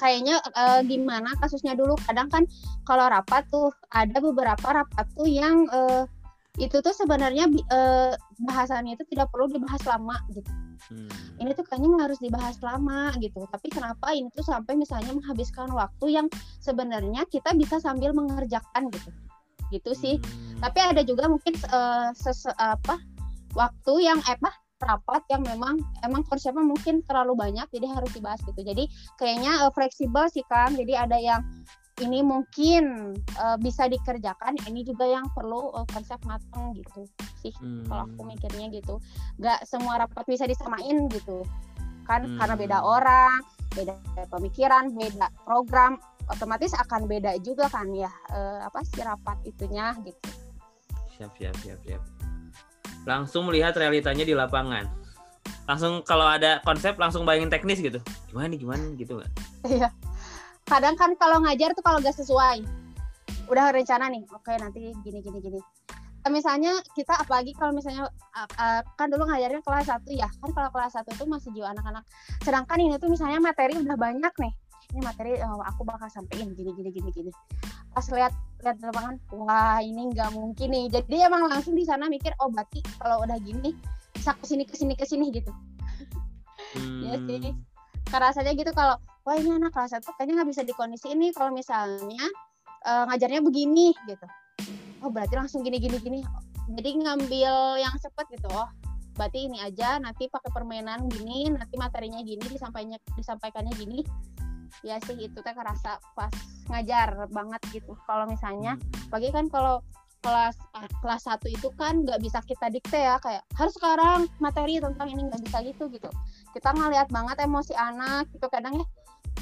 kayaknya eh, gimana kasusnya dulu. Kadang kan kalau rapat tuh ada beberapa rapat tuh yang eh, itu tuh sebenarnya eh, bahasannya itu tidak perlu dibahas lama gitu. Hmm. Ini tuh kayaknya harus dibahas lama gitu. Tapi kenapa ini tuh sampai misalnya menghabiskan waktu yang sebenarnya kita bisa sambil mengerjakan gitu. Gitu sih. Hmm. Tapi ada juga mungkin eh, sese- apa waktu yang apa rapat yang memang emang konsepnya mungkin terlalu banyak jadi harus dibahas gitu. Jadi kayaknya eh, fleksibel sih Kang. Jadi ada yang ini mungkin eh, bisa dikerjakan, ini juga yang perlu eh, konsep matang gitu sih. Hmm. Kalau aku mikirnya gitu, nggak semua rapat bisa disamain gitu, kan Hmm. karena beda orang, beda pemikiran, beda program, otomatis akan beda juga kan ya eh, apa sih rapat itunya gitu. Siap, siap, siap, siap. Langsung melihat realitanya di lapangan. Langsung kalau ada konsep langsung bayangin teknis gitu. Gimana nih, gimana gitu nggak? Iya. Kadang kan kalau ngajar tuh kalau gak sesuai, udah rencana nih, oke nanti gini gini gini. Nah, misalnya kita apalagi kalau misalnya uh, kan dulu ngajarnya kelas 1 ya, kan kalau kelas 1 itu masih jiwa anak-anak. Sedangkan ini tuh misalnya materi udah banyak nih. Ini materi uh, aku bakal sampein gini gini gini gini. Pas lihat lihat lapangan, wah ini nggak mungkin nih. Jadi emang langsung di sana mikir, oh berarti kalau udah gini bisa ke sini ke sini ke sini gitu. Iya sih. Hmm. Karena rasanya gitu kalau wah ini anak kelas satu kayaknya nggak bisa dikondisi ini kalau misalnya eh, ngajarnya begini gitu. Oh berarti langsung gini gini gini. Jadi ngambil yang cepet gitu. Oh berarti ini aja nanti pakai permainan gini nanti materinya gini disampaikannya disampaikannya gini ya sih itu teh kerasa pas ngajar banget gitu. Kalau misalnya bagi kan kalau kelas ah, kelas satu itu kan nggak bisa kita dikte ya kayak harus sekarang materi tentang ini nggak bisa gitu gitu. Kita ngelihat banget emosi anak gitu kadang ya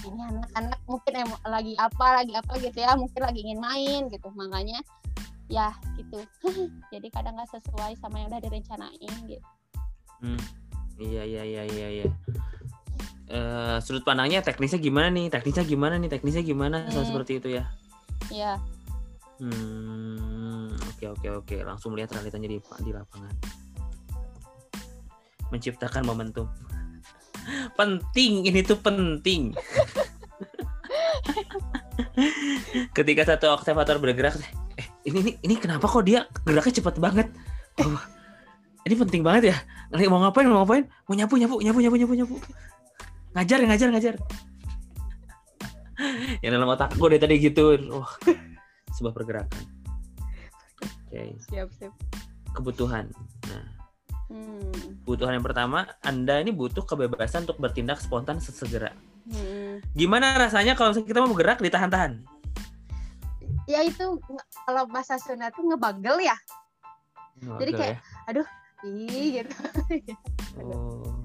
ini anak-anak mungkin emo- lagi apa lagi apa gitu ya mungkin lagi ingin main gitu. Makanya ya gitu. Jadi kadang nggak sesuai sama yang udah direncanain gitu. Hmm. Iya iya iya iya iya. Eh, sudut pandangnya teknisnya gimana nih? Teknisnya gimana nih? Teknisnya gimana? Hmm. seperti itu ya. ya Hmm, oke oke oke. Langsung melihat realitanya di di lapangan. Menciptakan momentum. penting, ini tuh penting. Ketika satu aktivator bergerak, eh ini ini ini kenapa kok dia geraknya cepat banget? Oh, ini penting banget ya. Mau ngapain? Mau ngapain? Mau nyapu nyapu nyapu nyapu nyapu nyapu. Ngajar ngajar ngajar. Yang dalam otak gue dari tadi gitu. Wah, sebuah pergerakan. Oke, siap siap kebutuhan. Nah, hmm. kebutuhan yang pertama, Anda ini butuh kebebasan untuk bertindak spontan sesegera. Hmm. Gimana rasanya kalau kita mau bergerak ditahan-tahan? ya itu kalau bahasa Sunda tuh ngebagel ya Jadi Oke, kayak- ih gitu ya. Oh.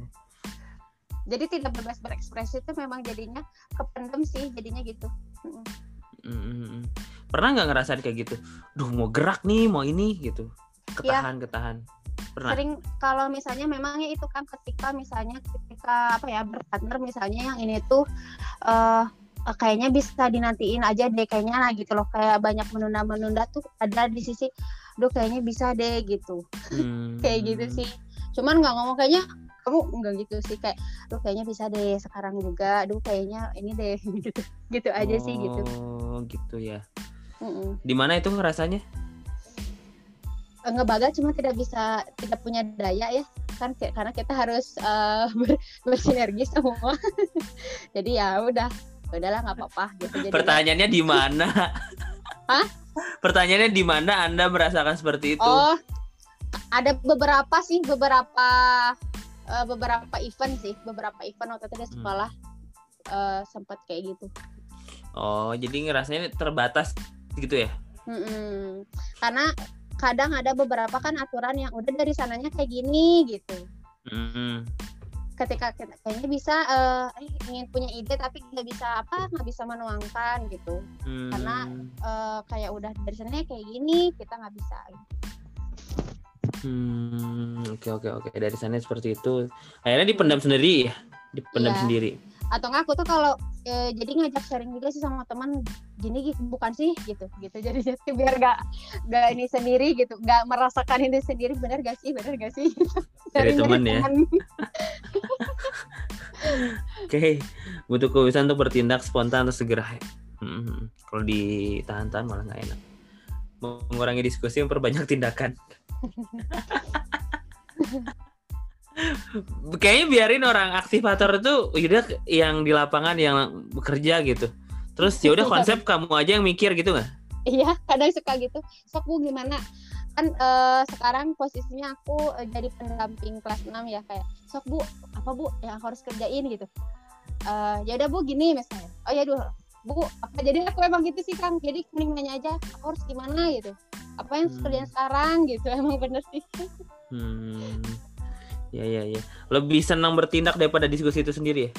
Jadi tidak bebas berekspresi itu memang jadinya kependem sih jadinya gitu Mm. Mm, mm, mm. Pernah nggak ngerasain kayak gitu? Duh mau gerak nih, mau ini gitu. Ketahan, ketahan. Pernah. sering kalau misalnya memangnya itu kan ketika misalnya ketika apa ya berpartner misalnya yang ini tuh eh kayaknya bisa dinantiin aja deh kayaknya lah gitu loh kayak banyak menunda-menunda tuh ada di sisi duh kayaknya bisa deh gitu Hmm. kayak gitu sih cuman nggak ngomong kayaknya kamu enggak gitu sih kayak duh kayaknya bisa deh sekarang juga duh kayaknya ini deh gitu gitu aja sih gitu Oh, gitu ya. Mm-mm. Di mana itu ngerasanya? ngebaga cuma tidak bisa tidak punya daya ya kan kayak- karena kita harus eh, ber- bersinergi semua jadi ya udah udahlah nggak apa-apa gitu jadi Pertanyaannya di mana? Hah? Pertanyaannya di mana Anda merasakan seperti itu? oh ada beberapa sih beberapa eh, beberapa event sih beberapa event waktu itu di Hmm. sekolah eh, sempat kayak gitu Oh, jadi ngerasanya terbatas gitu ya? Mm-mm. karena kadang ada beberapa kan aturan yang udah dari sananya kayak gini gitu Mm-mm. ketika kita kayaknya bisa eh, ingin punya ide tapi nggak bisa apa nggak bisa menuangkan gitu Hmm. Karena- Eh, kayak udah dari sana kayak gini kita nggak bisa Hmm, oke oke oke. Dari sana seperti itu. Akhirnya dipendam sendiri ya? Dipendam Iya. sendiri. atau nggak aku tuh kalau eh, jadi ngajak sharing juga sih sama teman gini gitu bukan sih gitu gitu jadi jadi biar nggak nggak ini sendiri gitu nggak merasakan ini sendiri benar gak sih benar gak sih Dari Sharing teman ya? Oke, butuh kebiasaan untuk bertindak spontan atau segera. Hmm, Kalau ditahan-tahan malah nggak enak. Mengurangi diskusi, memperbanyak tindakan. Kayaknya biarin orang aktivator itu udah yang di lapangan yang bekerja gitu. Terus ya udah konsep kamu aja yang mikir gitu nggak? Iya, kadang suka gitu. Sok Bu gimana? Kan eh, sekarang posisinya aku eh, jadi pendamping kelas 6 ya kayak sok Bu, apa Bu yang aku harus kerjain gitu. Eh ya udah Bu gini misalnya. Oh ya duh, Bu, apa jadi aku emang gitu sih Kang. Jadi mending nanya aja, aku harus gimana gitu. Apa yang Hmm. kerjaan sekarang gitu. Emang bener sih. Hmm. Ya ya ya. Lebih senang bertindak daripada diskusi itu sendiri ya.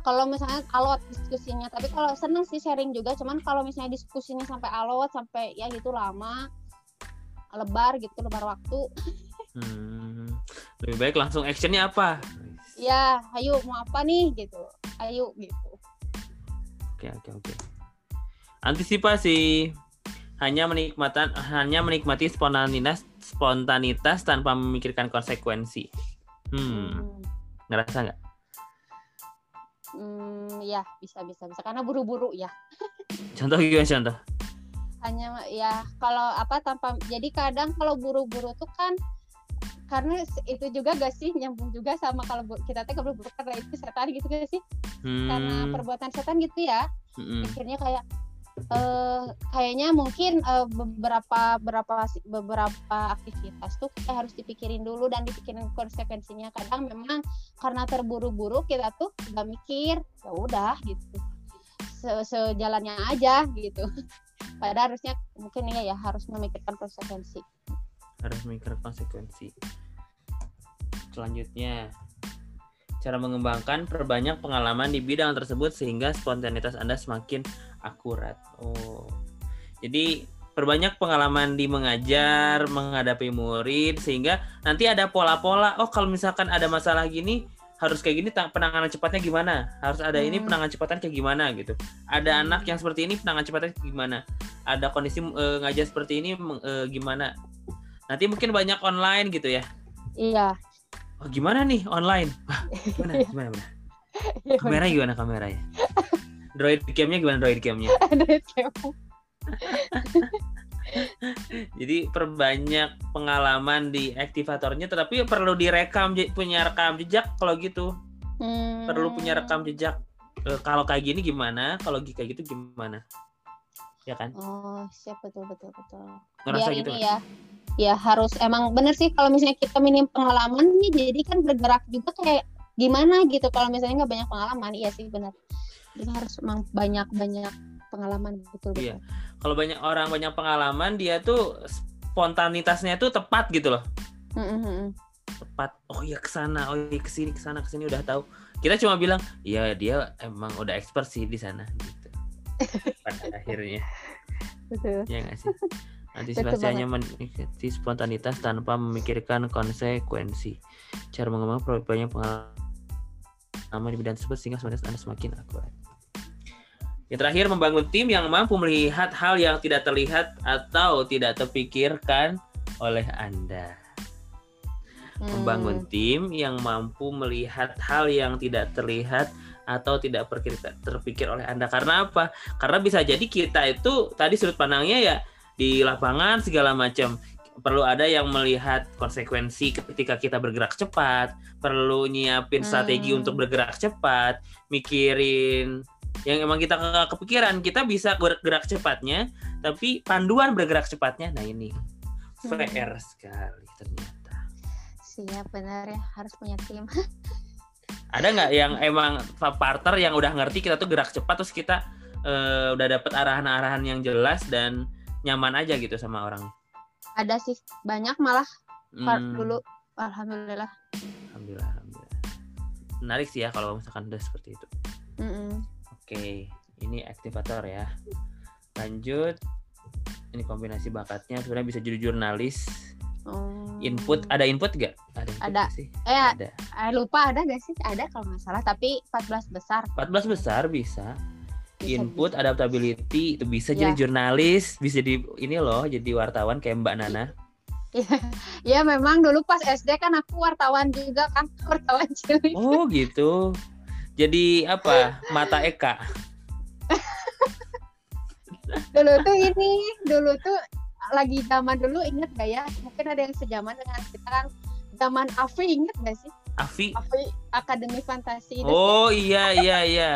Kalau misalnya alot diskusinya, tapi kalau seneng sih sharing juga. Cuman kalau misalnya diskusinya sampai alot sampai ya gitu lama lebar gitu lebar waktu Hmm. Lebih baik langsung actionnya apa? ya ayo mau apa nih gitu ayo gitu Oke oke oke. Antisipasi hanya menikmatan hanya menikmati spontanitas spontanitas tanpa memikirkan konsekuensi. Hmm, Hmm. ngerasa nggak? Hmm, ya bisa bisa bisa karena buru-buru ya Contoh gimana contoh? hanya ya kalau apa tanpa jadi kadang kalau buru-buru tuh kan karena itu juga gak sih nyambung juga sama kalau kita teh buru-buru karena itu setan gitu gak sih? Karena Hmm, perbuatan setan gitu ya. Mm-mm. akhirnya kayak eh kayaknya mungkin eh, beberapa beberapa beberapa aktivitas tuh kayak harus dipikirin dulu dan dipikirin konsekuensinya. Kadang memang karena terburu-buru kita tuh nggak mikir ya udah gitu. Se- sejalannya aja gitu. Padahal harusnya mungkin ya ya harus memikirkan konsekuensi. Harus mikir konsekuensi. Selanjutnya Cara mengembangkan perbanyak pengalaman di bidang tersebut sehingga spontanitas Anda semakin akurat. Oh. Jadi perbanyak pengalaman di mengajar, menghadapi murid sehingga nanti ada pola-pola. Oh, kalau misalkan ada masalah gini harus kayak gini penanganan cepatnya gimana? Harus ada ini Hmm. penanganan cepatnya kayak gimana gitu. Ada anak yang seperti ini penanganan cepatnya gimana? Ada kondisi eh, ngajar seperti ini eh, gimana? Nanti mungkin banyak online gitu ya. Iya. Oh, gimana nih online? Wah, gimana? Gimana? gimana? Kamera gimana kameranya? Droid cam-nya gimana droid cam-nya? Ada kepo. Jadi perbanyak pengalaman di aktivatornya tetapi perlu direkam punya rekam jejak kalau gitu. Hmm. Perlu punya rekam jejak. Eh, kalau kayak gini gimana? Kalau kayak gitu gimana? Ya kan? Oh, siap betul betul betul. Ngerasa Biar gitu. ini ya. Ya harus emang bener sih kalau misalnya kita minim pengalaman nih jadi kan bergerak juga kayak gimana gitu kalau misalnya nggak banyak pengalaman iya sih benar. Jadi harus emang banyak banyak pengalaman betul betul. Iya. Kalau banyak orang banyak pengalaman dia tuh spontanitasnya tuh tepat gitu loh. Mm, mm, mm. Tepat. Oh iya ke sana, oh iya ke sini ke sana ke sini udah tahu. Kita cuma bilang, iya dia emang udah expert sih di sana gitu. Pada akhirnya. Betul. ya nggak sih antisipasi hanya menikmati spontanitas tanpa memikirkan konsekuensi cara mengembangkan banyak pengalaman di bidang tersebut sehingga spontanitas anda semakin akurat yang terakhir membangun tim yang mampu melihat hal yang tidak terlihat atau tidak terpikirkan oleh anda membangun Hmm. tim yang mampu melihat hal yang tidak terlihat atau tidak terpikir oleh Anda. Karena apa? Karena bisa jadi kita itu tadi sudut pandangnya ya di lapangan segala macam. Perlu ada yang melihat konsekuensi ketika kita bergerak cepat, perlu nyiapin strategi Hmm. untuk bergerak cepat, mikirin yang emang kita nggak kepikiran, kita bisa bergerak cepatnya, tapi panduan bergerak cepatnya, nah ini Hmm. VR sekali ternyata. Siap benar ya harus punya tim. ada nggak yang emang partner yang udah ngerti kita tuh gerak cepat terus kita eh, udah dapet arahan-arahan yang jelas dan nyaman aja gitu sama orang Ada sih banyak malah Hmm, dulu alhamdulillah. alhamdulillah alhamdulillah menarik sih ya kalau misalkan udah seperti itu Mm-mm. oke ini aktivator ya lanjut ini kombinasi bakatnya sebenarnya bisa jadi jurnalis Oh. input ada input gak ada input Ada. sih Eh, ada eh, lupa ada gak sih? Ada kalau nggak salah tapi 14 besar. 14 besar Bisa, input adaptability itu bisa Ya. jadi jurnalis bisa di ini loh jadi wartawan kayak Mbak Nana Ya memang dulu pas SD kan aku wartawan juga kan wartawan cilik. Oh gitu. Jadi apa? Mata Eka. Dulu tuh ini, dulu tuh lagi zaman dulu inget gak ya? Mungkin ada yang sejaman dengan kita kan. Zaman Afi inget gak sih? Afi. Akademi Fantasi itu. Oh iya iya iya.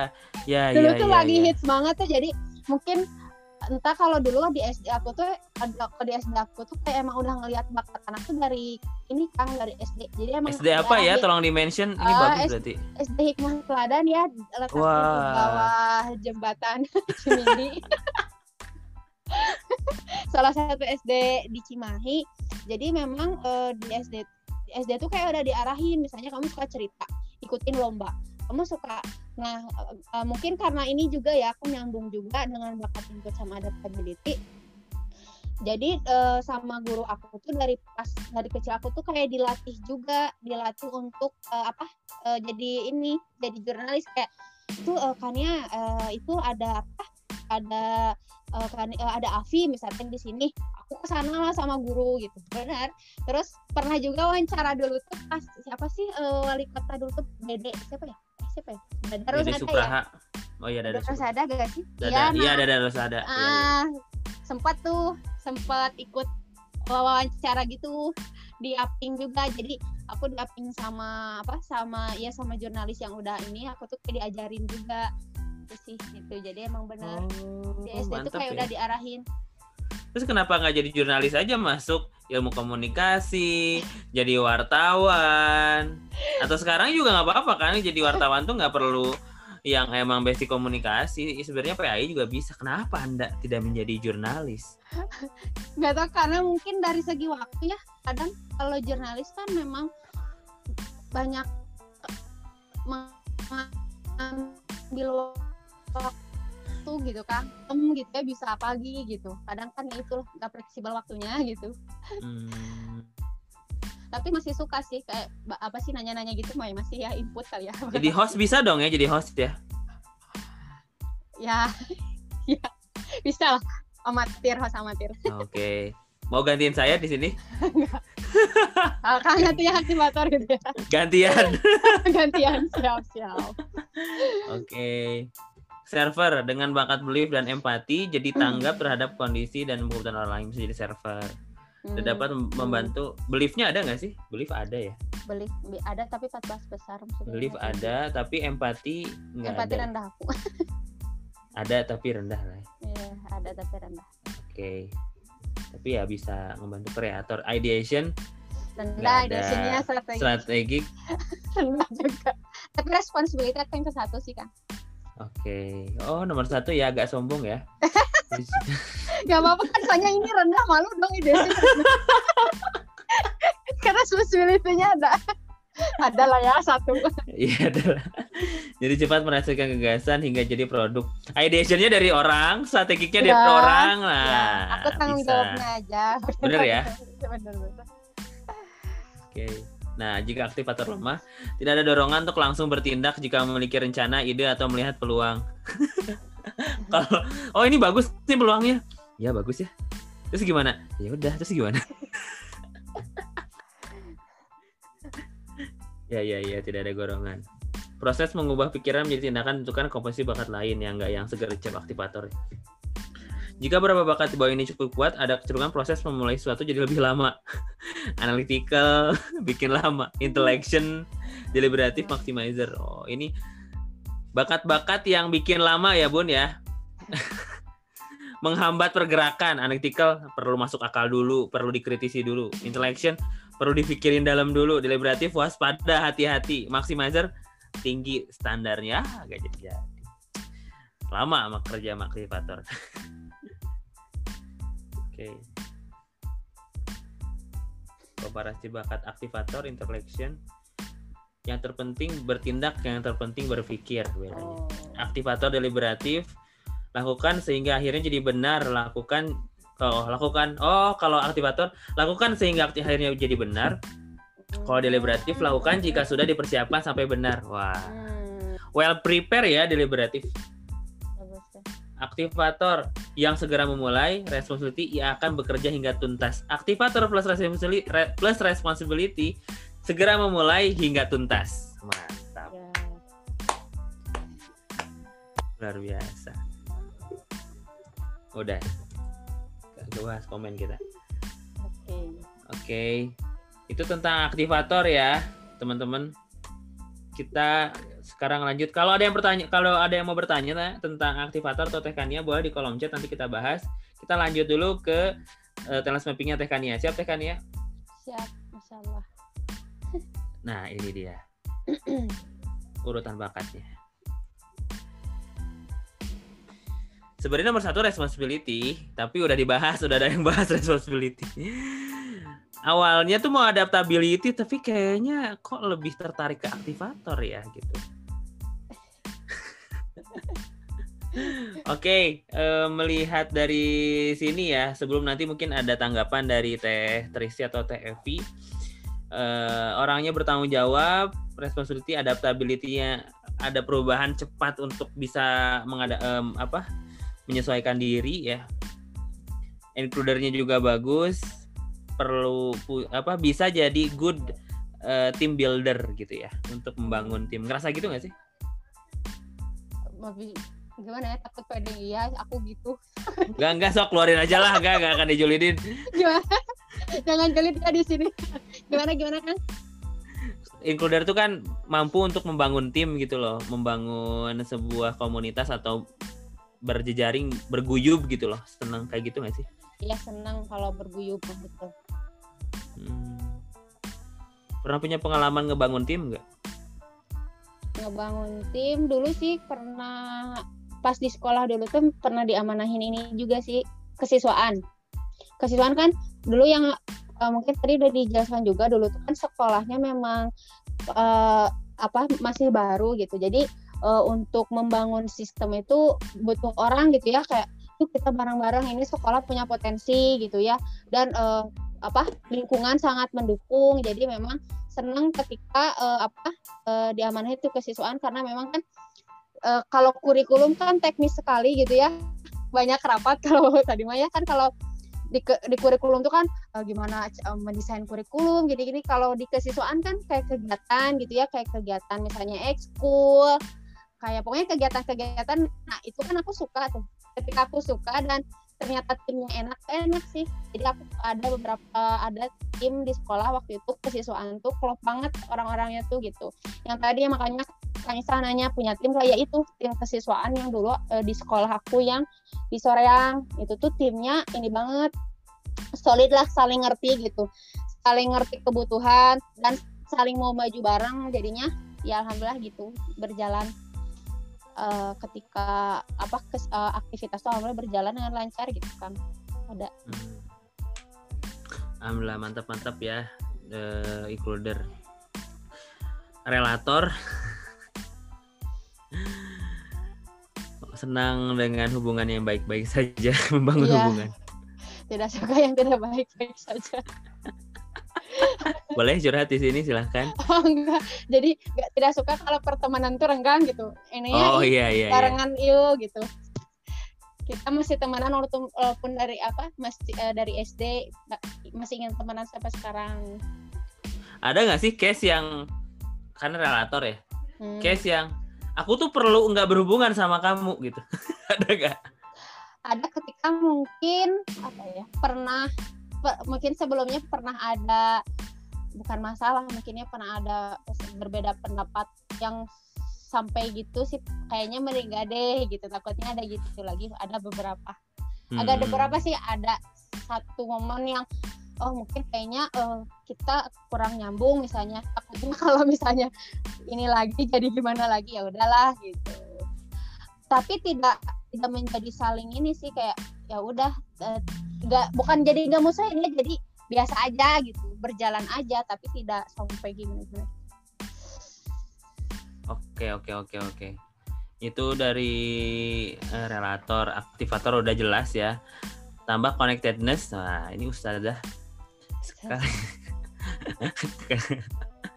Ya dulu iya tuh iya, lagi iya. hits banget tuh jadi mungkin entah kalau dulu di SD aku tuh ada di SD aku tuh kayak emang udah ngelihat bakat anak tuh dari ini kan dari SD jadi emang SD apa ya? di Tolong di mention. Ini Ah, bagus berarti. SD Hikmah Teladan ya letaknya di Wah. bawah jembatan Cimindi salah satu SD di Cimahi jadi memang eh, di SD SD tuh kayak udah diarahin. Misalnya kamu suka cerita ikutin lomba. Kamu suka nah eh, mungkin karena ini juga ya aku nyambung juga dengan bakat input sama adaptability jadi eh, sama guru aku tuh dari pas dari kecil aku tuh kayak dilatih juga dilatih untuk eh, apa eh, jadi ini jadi jurnalis. Kayak tuh eh, Kania eh, itu ada apa ada eh, kan eh, ada Avi misalnya di sini aku ke sana lah sama guru gitu benar terus pernah juga wawancara dulu tuh pas siapa sih eh, wali kota dulu tuh Dede siapa ya Eh, siapa ya Dada Dede Rosada ya Supraha. Oh iya Dada Dada Supraha. Rosada gak sih Dada. Iya, Iya nah, Dada Rosada. Iya, iya. ah sempat tuh sempat ikut wawancara gitu di Aping juga jadi aku di Aping sama apa sama ya sama jurnalis yang udah ini aku tuh kayak diajarin juga itu sih gitu jadi emang bener Oh, di SD mantap kayak ya. udah diarahin Terus kenapa nggak jadi jurnalis aja masuk ilmu komunikasi, jadi wartawan? Atau sekarang juga nggak apa-apa kan? Jadi wartawan tuh nggak perlu yang emang basic komunikasi. Sebenarnya PAI juga bisa. Kenapa anda tidak menjadi jurnalis? nggak tahu karena mungkin dari segi waktu ya kadang kalau jurnalis kan memang banyak mengambil waktu gitu kan tem gitu ya bisa pagi gitu kadang kan ya itu nggak fleksibel waktunya gitu Hmm. tapi masih suka sih kayak apa sih nanya-nanya gitu mau masih ya input kali ya Jadi host bisa dong ya jadi host ya. ya ya bisa lah amatir host amatir Oke. Mau gantiin saya di sini? Kan nanti ya aktivator gitu ya Gantian. gantian siap siap Oke. Server dengan bakat belief dan empati jadi tanggap terhadap kondisi dan kebutuhan orang lain bisa jadi server. Dan Hmm, dapat mem- membantu. Beliefnya ada nggak sih? Belief ada ya. beli bi- ada tapi 14 besar maksudnya Belief ada, tapi empati nggak empati ada. rendah aku Ada tapi rendah lah. ya. Iya, ada tapi rendah Oke. Tapi ya bisa membantu kreator. Ideation rendah Nggak ada ideasinya strategi strategik. rendah juga tapi responsibility aku yang ke satu sih kan Oke. Oh nomor satu ya agak sombong ya. Gak apa-apa kan soalnya ini rendah malu dong ide Karena responsibility-nya ada. Ada lah ya satu. Iya adalah. Jadi cepat merasakan gagasan hingga jadi produk. Ideationnya dari orang, strategiknya dari Ya, orang lah. Ya, aku tanggung jawabnya aja. Bener ya? Bener, bener. Oke. Nah, jika aktivator lemah, tidak ada dorongan untuk langsung bertindak jika memiliki rencana, ide atau melihat peluang. Kalau oh ini bagus nih peluangnya. Ya bagus ya. Terus gimana? Ya udah, terus gimana? ya ya ya, tidak ada dorongan. Proses mengubah pikiran menjadi tindakan menentukan komposisi bakat lain yang enggak yang segercep aktivator. Jika beberapa bakat di bawah ini cukup kuat, ada kecenderungan proses memulai sesuatu jadi lebih lama. Analytical, bikin lama. Intellection, deliberative, maximizer. Oh, ini bakat-bakat yang bikin lama ya, Bun ya. Menghambat pergerakan. Analytical perlu masuk akal dulu, perlu dikritisi dulu. Intellection perlu dipikirin dalam dulu. Deliberative waspada, hati-hati. Maximizer tinggi standarnya, agak jadi lama sama kerja sama. Oke. Komparasi bakat aktivator, intellection. Yang terpenting bertindak, yang terpenting berpikir bedanya. Oh. Aktivator deliberatif lakukan sehingga akhirnya jadi benar, lakukan kalau lakukan oh kalau aktivator lakukan sehingga akhirnya jadi benar. Kalau deliberatif lakukan jika sudah dipersiapkan sampai benar. Wah, Hmm, well prepare ya deliberatif. Aktivator yang segera memulai responsibility ia akan bekerja hingga tuntas. Aktivator plus responsibility plus responsibility segera memulai hingga tuntas. Mantap, Ya. luar biasa. Udah. Gak bahas komen kita. Oke. Oke. Itu tentang aktivator ya, teman-teman. Kita sekarang lanjut. Kalau ada yang bertanya, kalau ada yang mau bertanya nah, tentang aktivator atau Tekania, boleh di kolom chat nanti kita bahas. Kita lanjut dulu ke uh, talent mappingnya Tekania. Siap Tekania? Siap, Masya Allah. Nah, ini dia. Urutan bakatnya. Sebenarnya nomor satu responsibility, tapi udah dibahas, udah ada yang bahas responsibility. Awalnya tuh mau adaptability, tapi kayaknya kok lebih tertarik ke aktivator ya gitu. Oke, eh, melihat dari sini ya, sebelum nanti mungkin ada tanggapan dari Teh Trisi atau Teh Evi. Eh, orangnya bertanggung jawab, responsibility, adaptability-nya ada perubahan cepat untuk bisa mengada em, apa menyesuaikan diri ya. Includernya juga bagus, perlu apa bisa jadi good eh, team builder gitu ya untuk membangun tim. Ngerasa gitu nggak sih? Bi- gimana ya takut pede iya aku gitu Nggak nggak sok keluarin aja lah, nggak nggak akan dijulidin. gimana jangan jelit ya di sini gimana gimana kan Includer itu kan mampu untuk membangun tim gitu loh, membangun sebuah komunitas atau berjejaring, berguyub gitu loh. Senang kayak gitu nggak sih? Iya senang kalau berguyub gitu Hmm. Pernah punya pengalaman ngebangun tim nggak? ngebangun tim dulu sih pernah pas di sekolah dulu tuh pernah diamanahin ini juga sih kesiswaan kesiswaan kan dulu yang eh, mungkin tadi udah dijelaskan juga dulu tuh kan sekolahnya memang eh, apa masih baru gitu jadi eh, untuk membangun sistem itu butuh orang gitu ya kayak yuk kita bareng-bareng ini sekolah punya potensi gitu ya. Dan eh, apa lingkungan sangat mendukung. Jadi memang senang ketika eh, apa eh, diamanahi itu kesiswaan. Karena memang kan eh, kalau kurikulum kan teknis sekali gitu ya. Banyak rapat kalau tadi mah ya. Kan kalau di, di kurikulum tuh kan eh, gimana eh, mendesain kurikulum gini-gini. Kalau di kesiswaan kan kayak kegiatan gitu ya. Kayak kegiatan misalnya ekskul. Kayak pokoknya kegiatan-kegiatan. Nah itu kan aku suka tuh ketika aku suka dan ternyata timnya enak enak sih. Jadi aku ada beberapa ada tim di sekolah waktu itu kesiswaan tuh klop banget orang-orangnya tuh gitu. Yang tadi makanya Nisa nanya punya tim kayak itu tim kesiswaan yang dulu eh, di sekolah aku yang di Soreang. Itu tuh timnya ini banget solid lah saling ngerti gitu. Saling ngerti kebutuhan dan saling mau maju bareng jadinya. Ya alhamdulillah gitu berjalan eh, ketika apa kes- eh, aktivitas tuh alhamdulillah berjalan dengan lancar gitu kan. Ada. Hmm. Alhamdulillah mantap-mantap ya eh, includer. Relator. Senang dengan hubungan yang baik-baik saja membangun Iya. hubungan. Tidak suka yang tidak baik-baik saja boleh curhat di sini silahkan. Oh enggak. Jadi nggak tidak suka kalau pertemanan tuh renggang gitu. Ini oh iya iya, iya. barengan yuk gitu. Kita masih temenan walaupun, dari apa masih eh, dari SD masih ingin temenan sampai sekarang. Ada nggak sih case yang karena relator ya Hmm. case yang aku tuh perlu nggak berhubungan sama kamu gitu. Ada nggak? Ada ketika mungkin apa ya pernah pe- mungkin sebelumnya pernah ada bukan masalah mungkinnya pernah ada berbeda pendapat yang sampai gitu sih kayaknya meriga deh gitu takutnya ada gitu lagi ada beberapa ada Hmm. beberapa sih ada satu momen yang oh mungkin kayaknya eh, kita kurang nyambung misalnya takutnya kalau misalnya ini lagi jadi gimana lagi ya udahlah gitu tapi tidak tidak menjadi saling ini sih kayak ya udah eh, nggak bukan jadi nggak musuhin ya jadi biasa aja gitu berjalan aja tapi tidak sampai gimana gimana Oke oke oke oke. Itu dari eh, relator, aktivator udah jelas ya. Tambah connectedness. Nah, ini ustazah sekali.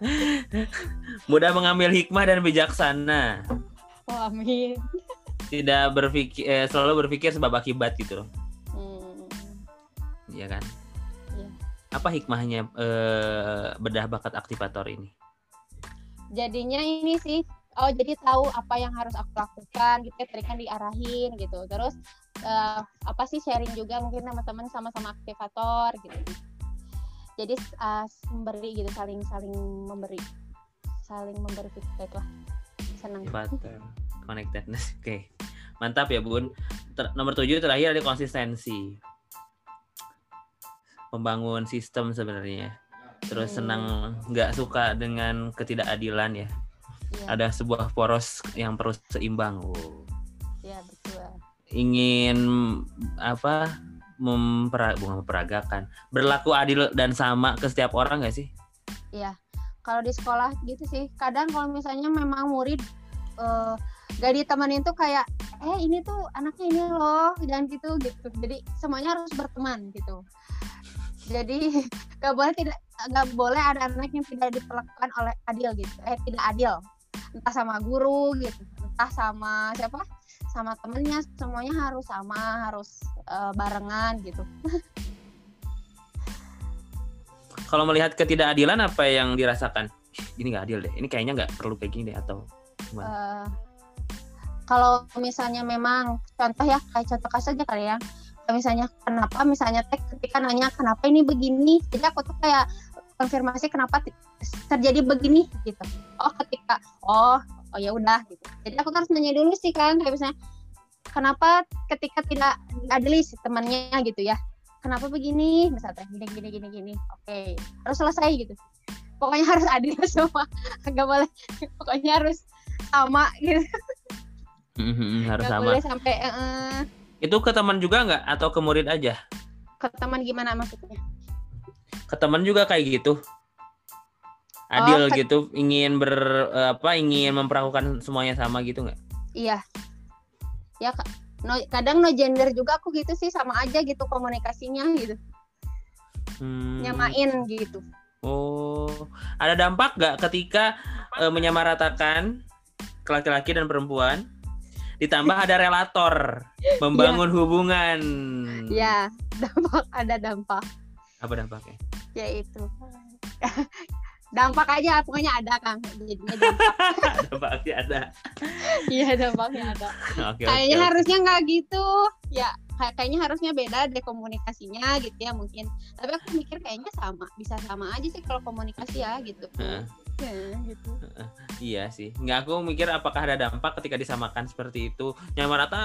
Mudah mengambil hikmah dan bijaksana. oh, amin Tidak berpikir eh, selalu berpikir sebab akibat gitu loh. Hmm, Iya kan? Iya. Apa hikmahnya eh, bedah bakat aktivator ini? jadinya ini sih oh jadi tahu apa yang harus aku lakukan gitu ya tadi kan diarahin gitu terus eh, apa sih sharing juga mungkin teman-teman sama-sama aktivator gitu jadi eh, memberi gitu saling saling memberi saling memberi feedback lah senang connectedness. Oke. Mantap ya, Bun. Ter- nomor tujuh terakhir ada konsistensi. Membangun sistem sebenarnya. Terus Hmm. senang nggak suka dengan ketidakadilan ya. Iya, Ada sebuah poros yang perlu seimbang. Oh. iya betul Ingin apa? Mempera, bukan memperagakan, berlaku adil dan sama ke setiap orang nggak sih? Iya, kalau di sekolah gitu sih. Kadang kalau misalnya memang murid eh, gak ditemenin tuh kayak, eh ini tuh anaknya ini loh, jangan gitu gitu. Jadi semuanya harus berteman gitu. Jadi gak boleh tidak gak boleh ada anak yang tidak diperlakukan oleh adil gitu. Eh tidak adil. Entah sama guru gitu, entah sama siapa, sama temennya. Semuanya harus sama, harus eh, barengan gitu. Kalau melihat ketidakadilan apa yang dirasakan? Ini nggak adil deh. Ini kayaknya nggak perlu kayak gini deh atau gimana? Eh, kalau misalnya memang contoh ya kayak contoh kasus aja kali ya. Misalnya kenapa misalnya teh ketika nanya kenapa ini begini? Jadi aku tuh kayak konfirmasi kenapa terjadi begini gitu. Oh ketika oh oh ya udah gitu. Jadi aku harus nanya dulu sih kan. Kayak misalnya kenapa ketika tidak diadili si temannya gitu ya. Kenapa begini? Misalnya gini gini gini gini. Oke harus selesai gitu. Pokoknya harus adil semua. Nggak boleh pokoknya harus sama gitu Mhm, harus nggak sama. boleh sampai eh, Itu ke teman juga nggak atau ke murid aja? ke teman gimana maksudnya Ke teman juga kayak gitu. adil Oh, ke- gitu ingin ber eh, apa ingin memperlakukan semuanya sama gitu nggak Iya. Ya no, kadang no gender juga aku gitu sih sama aja gitu komunikasinya gitu. Hmm. Nyamain gitu. Oh, ada dampak nggak ketika eh, menyamaratakan laki-laki dan perempuan? Ditambah ada relator membangun hubungan. Ya, dampak ada dampak Apa dampaknya? yaitu dampak aja pokoknya ada Kang. Jadinya dampak. Dampaknya ada. Iya, dampaknya ada. Oke, Kayaknya oke. harusnya nggak gitu. Ya, kayak- kayaknya harusnya beda deh komunikasinya gitu ya mungkin. Tapi aku mikir kayaknya sama, bisa sama aja sih kalau komunikasi ya gitu. Ya, gitu. Iya sih. Nggak aku mikir apakah ada dampak ketika disamakan seperti itu nyamarata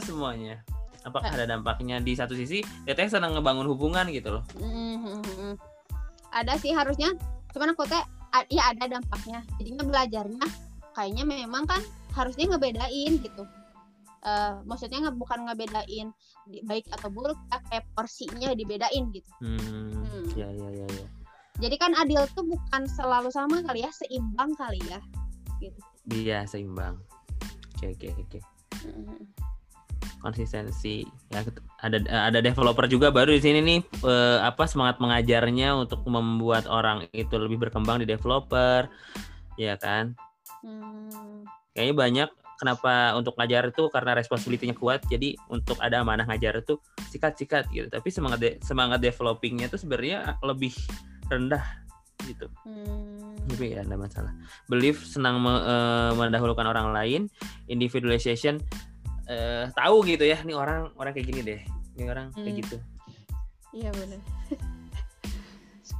semuanya. Apakah ada dampaknya di satu sisi teteh senang ngebangun hubungan gitu loh. Mhm. Ada sih harusnya, cuman aku teh ya ada dampaknya. Jadinya belajarnya kayaknya memang kan harusnya ngebedain gitu. Eh, maksudnya nge, bukan ngebedain baik atau buruk, ya, kayak porsinya dibedain gitu. Hmm. Hmm. Ya ya ya ya. Jadi kan adil tuh bukan selalu sama kali ya, seimbang kali ya. Iya seimbang. Oke oke oke. Mhm. konsistensi ya ada ada developer juga baru di sini nih eh, apa semangat mengajarnya untuk membuat orang itu lebih berkembang di developer ya kan Hmm. kayaknya banyak kenapa untuk ngajar itu karena responsibility-nya kuat jadi untuk ada amanah ngajar itu sikat-sikat gitu tapi semangat de- semangat developingnya itu sebenarnya lebih rendah gitu Hmm. tapi ya ada masalah belief senang me- eh, mendahulukan orang lain individualization eh, tahu gitu ya nih orang orang kayak gini deh ini orang kayak Hmm. gitu Iya benar.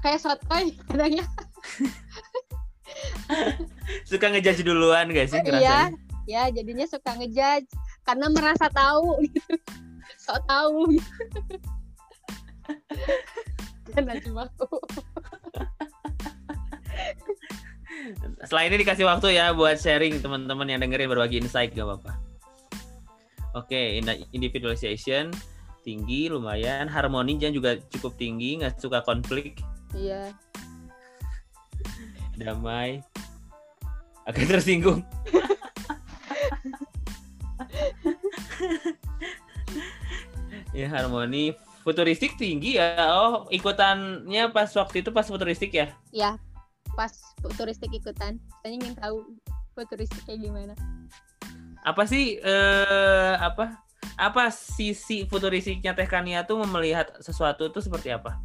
kayak sotoy kadangnya. suka ngejudge duluan gak sih Iya, ya jadinya suka ngejudge karena merasa tahu gitu. Sok tahu gitu. Cuma aku. setelah ini dikasih waktu ya buat sharing teman-teman yang dengerin berbagi insight gak apa-apa. Oke in- individualization tinggi lumayan. Harmoni dan juga cukup tinggi nggak suka konflik. Iya. damai. Agak tersinggung. Ya harmoni futuristik tinggi ya oh ikutannya pas waktu itu pas futuristik ya Iya. Pas futuristik ikutan. Saya ingin tahu futuristik kayak gimana. apa sih eh apa apa sisi futuristiknya Teh Kania tuh melihat sesuatu itu seperti apa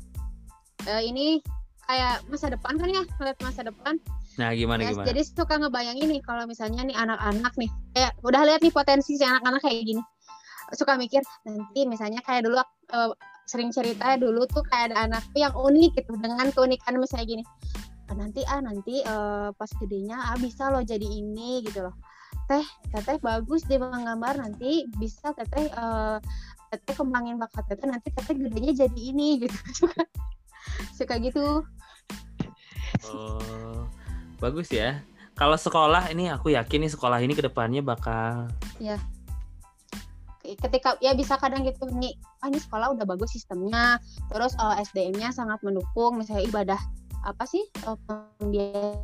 Eh, ini kayak masa depan kan ya, ngeliat masa depan. nah gimana Ya, gimana jadi suka ngebayangin nih kalau misalnya nih anak-anak nih, kayak udah lihat nih potensi si anak-anak kayak gini. Suka mikir nanti misalnya kayak dulu eh, sering cerita dulu tuh kayak ada anak tuh yang unik gitu dengan keunikan misalnya gini. "Ah, nanti ah nanti eh, pas gedenya ah bisa loh jadi ini gitu loh. Teh, teteh bagus deh menggambar nanti bisa teteh eh, teteh kembangin bakat teteh nanti teteh gedenya jadi ini gitu. Suka suka gitu. oh bagus ya kalau sekolah ini aku yakin nih sekolah ini ke depannya bakal ketika ya bisa kadang gitu nih ah ini sekolah udah bagus sistemnya. Terus eh, SDM-nya sangat mendukung misalnya ibadah apa sih pembiasa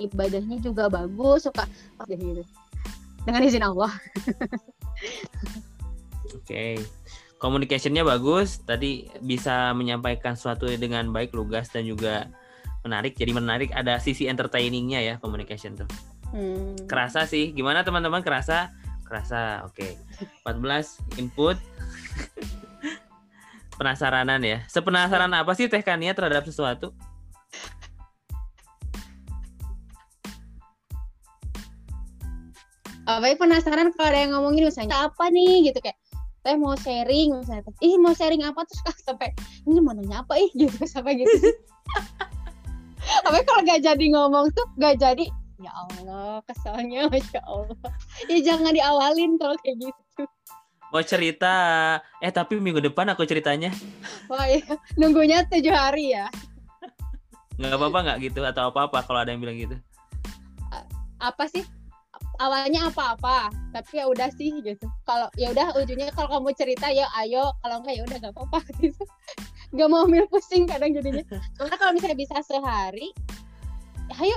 ibadahnya juga bagus suka ya gitu. Dengan izin Allah. Oke. Communicationnya bagus tadi bisa menyampaikan sesuatu dengan baik lugas dan juga menarik. Jadi menarik ada sisi entertainingnya ya communication tuh Hmm. kerasa sih. Gimana teman-teman? Kerasa? Kerasa. Oke. 14 input. Penasaranan ya. Sepenasaran apa sih Teh Kania terhadap sesuatu? Apa ya penasaran kalau ada yang ngomongin misalnya apa nih? Gitu kayak teh mau sharing misalnya. Teh, ih mau sharing apa? Terus kan sampai ini mau nanya apa ih? Gitu sampai gitu. Tapi kalau gak jadi ngomong tuh gak jadi ya Allah kesalnya masya Allah. Ya jangan diawalin kalau kayak gitu. Mau cerita. Eh tapi minggu depan aku ceritanya. Wah ya nunggunya tujuh hari ya? Nggak apa-apa nggak gitu atau apa-apa kalau ada yang bilang gitu. Apa sih? Awalnya apa-apa tapi ya udah sih gitu. Kalau ya udah ujungnya kalau kamu cerita ya ayo. Kalau enggak ya udah nggak apa-apa gitu. Nggak mau ambil pusing kadang jadinya. Karena kalau misalnya bisa sehari ayo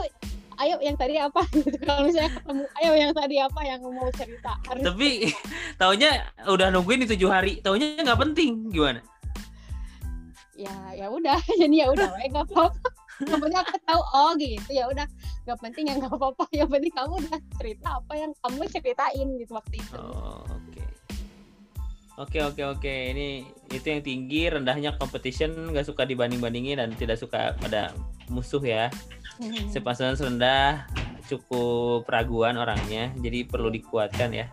ayo yang tadi apa? Gitu. Kalau misalnya ketemu ayo yang tadi apa yang mau cerita? Harus Tapi taunya udah nungguin di tujuh hari, taunya nggak penting gimana? ya ya udah. Jadi ya udah nggak apa-apa. Penting aku tahu oh gitu. Ya udah. Nggak penting ya nggak apa-apa. Yang penting kamu udah cerita apa yang kamu ceritain gitu waktu itu. Oh, oke. Oke oke oke. Ini itu yang tinggi rendahnya competition nggak suka dibanding bandingin dan tidak suka pada musuh ya sepasang rendah cukup raguan orangnya jadi perlu dikuatkan ya.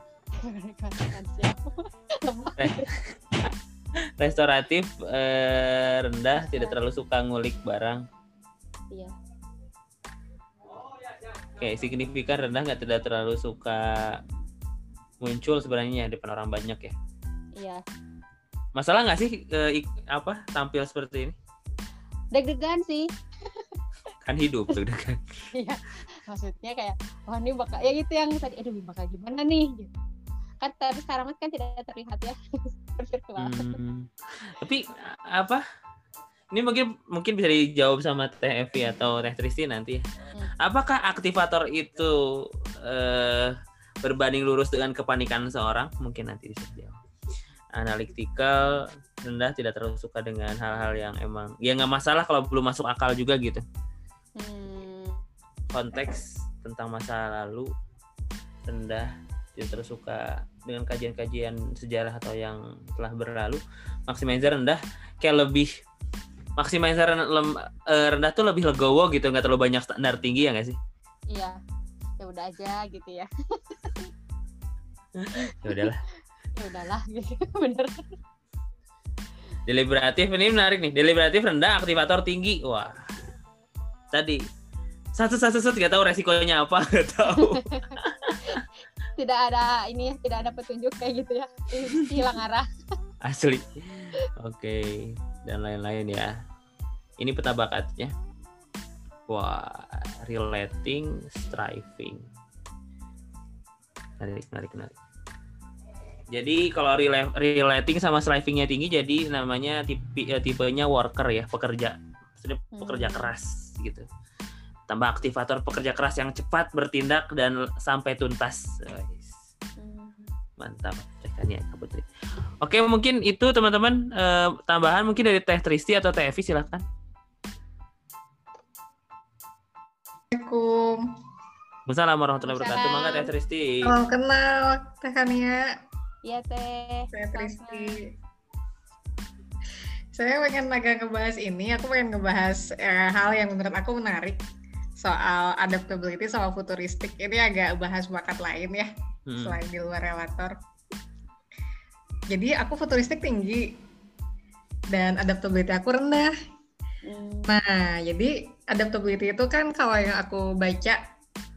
Restoratif eh, rendah tidak terlalu suka ngulik barang. Iya. Oke, signifikan rendah nggak tidak terlalu suka muncul sebenarnya di depan orang banyak ya. iya. Masalah nggak sih eh, apa tampil seperti ini? deg-degan sih Kan hidup tuh kan. Iya, maksudnya kayak wah ini bakal ya gitu yang tadi aduh bakal gimana nih gitu. Kan tapi sekarang kan tidak terlihat ya. Hmm. Tapi apa? Ini mungkin mungkin bisa dijawab sama Teh Evi atau Teh Tristi nanti. ya. Apakah aktivator itu eh, berbanding lurus dengan kepanikan seorang? Mungkin nanti bisa dijawab. Analytical rendah tidak terlalu suka dengan hal-hal yang emang ya nggak masalah kalau belum masuk akal juga gitu. Hmm, Konteks tentang masa lalu rendah tidak terlalu suka dengan kajian-kajian sejarah atau yang telah berlalu. Maximizer rendah kayak lebih maximizer eh, rendah tuh lebih legowo gitu nggak terlalu banyak standar tinggi ya nggak sih? iya. Ya udah aja gitu ya. Ya udahlah. Ya udahlah gitu. Bener. Deliberatif ini menarik nih. Deliberatif rendah, aktivator tinggi. Wah. Tadi satu satu satu nggak tahu resikonya apa nggak tahu. Tidak ada ini tidak ada petunjuk kayak gitu ya. Hilang arah. Asli. Oke. Dan lain-lain ya. Ini peta bakatnya. Wah, relating, striving. Menarik, menarik, menarik. Jadi kalau rela- relating sama strivingnya tinggi, jadi namanya tipe eh, tipenya worker ya, pekerja, Maksudnya pekerja Hmm. keras gitu. Tambah aktivator pekerja keras yang cepat bertindak dan sampai tuntas. Mantap tekannya Kak Putri. Oke mungkin itu teman-teman eh, tambahan mungkin dari Teh Tristi atau Teh Evi silahkan. Assalamualaikum. Assalamualaikum warahmatullahi wabarakatuh. Mangga Teh Tristi. Salam kenal, Teh Kania. Iya teh. Saya Tristi. Saya pengen agak ngebahas ini, aku pengen ngebahas eh, hal yang menurut aku menarik soal adaptability sama futuristik. Ini agak bahas bakat lain ya, Hmm. selain di luar relator. Jadi aku futuristik tinggi dan adaptability aku rendah. Hmm. Nah, jadi adaptability itu kan kalau yang aku baca,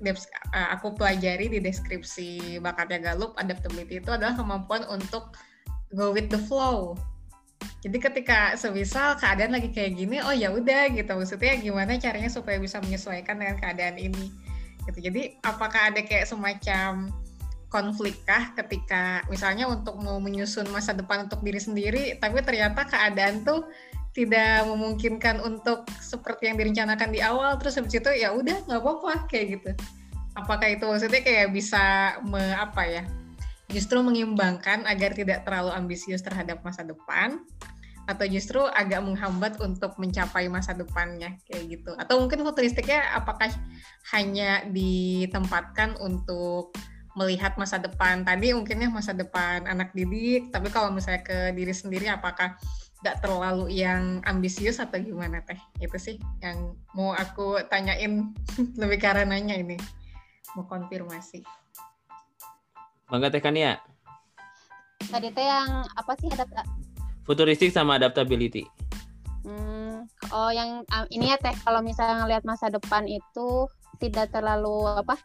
eh, aku pelajari di deskripsi bakatnya Galup, adaptability itu adalah kemampuan untuk go with the flow. Jadi ketika semisal keadaan lagi kayak gini, oh ya udah gitu. Maksudnya gimana caranya supaya bisa menyesuaikan dengan keadaan ini. Gitu. Jadi apakah ada kayak semacam konflik kah ketika misalnya untuk mau menyusun masa depan untuk diri sendiri, tapi ternyata keadaan tuh tidak memungkinkan untuk seperti yang direncanakan di awal terus habis itu ya udah nggak apa-apa kayak gitu apakah itu maksudnya kayak bisa me, apa ya justru mengimbangkan agar tidak terlalu ambisius terhadap masa depan atau justru agak menghambat untuk mencapai masa depannya kayak gitu. Atau mungkin futuristiknya apakah hanya ditempatkan untuk melihat masa depan? Tadi mungkinnya masa depan anak didik tapi kalau misalnya ke diri sendiri apakah nggak terlalu yang ambisius atau gimana teh? Itu sih yang mau aku tanyain. Lebih karenanya ini. Mau konfirmasi. Mangga Teh Kania. Tadi teh yang apa sih ada Futuristik sama adaptability. Hmm, oh yang ah, ini ya teh kalau misalnya ngelihat masa depan itu tidak terlalu apa?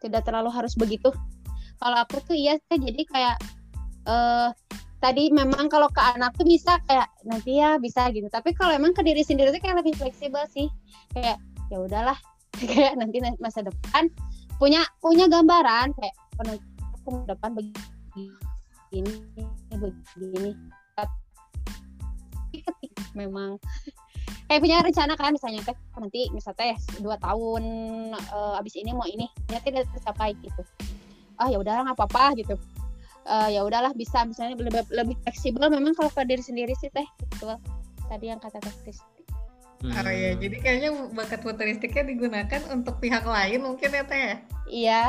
Tidak terlalu harus begitu. Kalau aku tuh iya teh jadi kayak eh tadi memang kalau ke anak tuh bisa kayak nanti ya bisa gitu. Tapi kalau emang ke diri sendiri tuh kayak lebih fleksibel sih. Kayak ya udahlah kayak nanti na- masa depan punya punya gambaran kayak aku mau depan begini begini memang kayak punya rencana kan misalnya teh nanti misal teh dua tahun uh, abis ini mau ini ya tidak tercapai gitu. Ah ya udahlah nggak apa-apa gitu. Uh, ya udahlah bisa misalnya lebih lebih fleksibel memang kalau ke diri sendiri sih teh betul tadi yang kata teh Kristi hmm. oh ya jadi kayaknya bakat futuristiknya digunakan untuk pihak lain mungkin ya teh ya? iya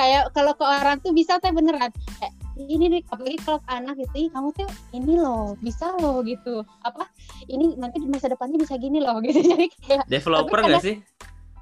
kayak kalau ke orang tuh bisa teh beneran. Kayak ini nih apalagi kalau ke anak gitu Ih, kamu tuh ini loh bisa loh gitu. Apa? Ini nanti di masa depannya bisa gini loh gitu. Jadi kayak developer nggak sih?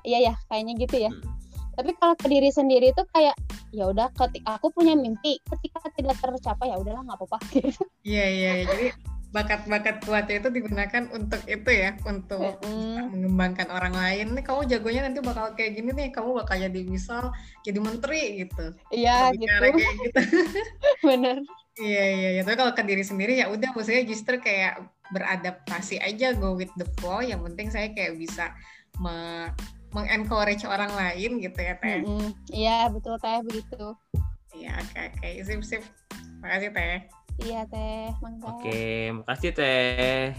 Iya ya kayaknya gitu ya. Hmm. tapi kalau ke diri sendiri tuh kayak ya udah ketika aku punya mimpi ketika tidak tercapai ya udahlah nggak apa-apa gitu. Iya iya. Jadi bakat-bakat kuatnya itu digunakan untuk itu ya untuk mm. mengembangkan orang lain. Nih kamu jagonya nanti bakal kayak gini nih kamu bakal jadi misal jadi menteri gitu. Iya gitu. kayak gitu. Bener. Iya iya ya tapi kalau ke diri sendiri ya udah maksudnya justru kayak beradaptasi aja go with the flow. Yang penting saya kayak bisa me mengencourage orang lain gitu ya teh. Iya mm -hmm. betul teh begitu. Iya oke okay, oke. Okay. sip sip. Makasih teh Iya teh, mangga. Oke, makasih teh.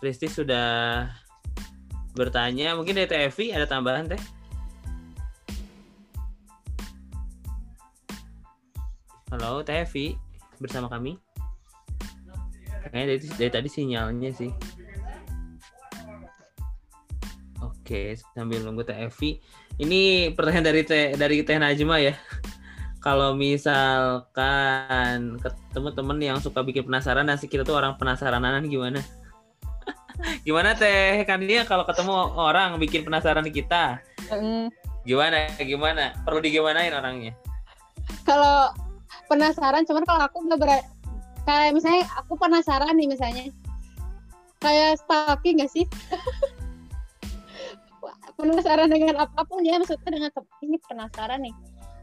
Kristi sudah bertanya. Mungkin dari teh ada tambahan teh? Halo teh bersama kami. Kayaknya dari, dari tadi sinyalnya sih. Oke, sambil nunggu teh. Ini pertanyaan dari teh dari teh Najma ya kalau misalkan ketemu temen yang suka bikin penasaran dan kita tuh orang penasaranan gimana? gimana teh kan dia kalau ketemu orang bikin penasaran kita? Gimana? Gimana? Perlu digimanain orangnya? Kalau penasaran, cuman kalau aku nggak ber kayak misalnya aku penasaran nih misalnya kayak stalking gak sih? penasaran dengan apa pun ya maksudnya dengan ini penasaran nih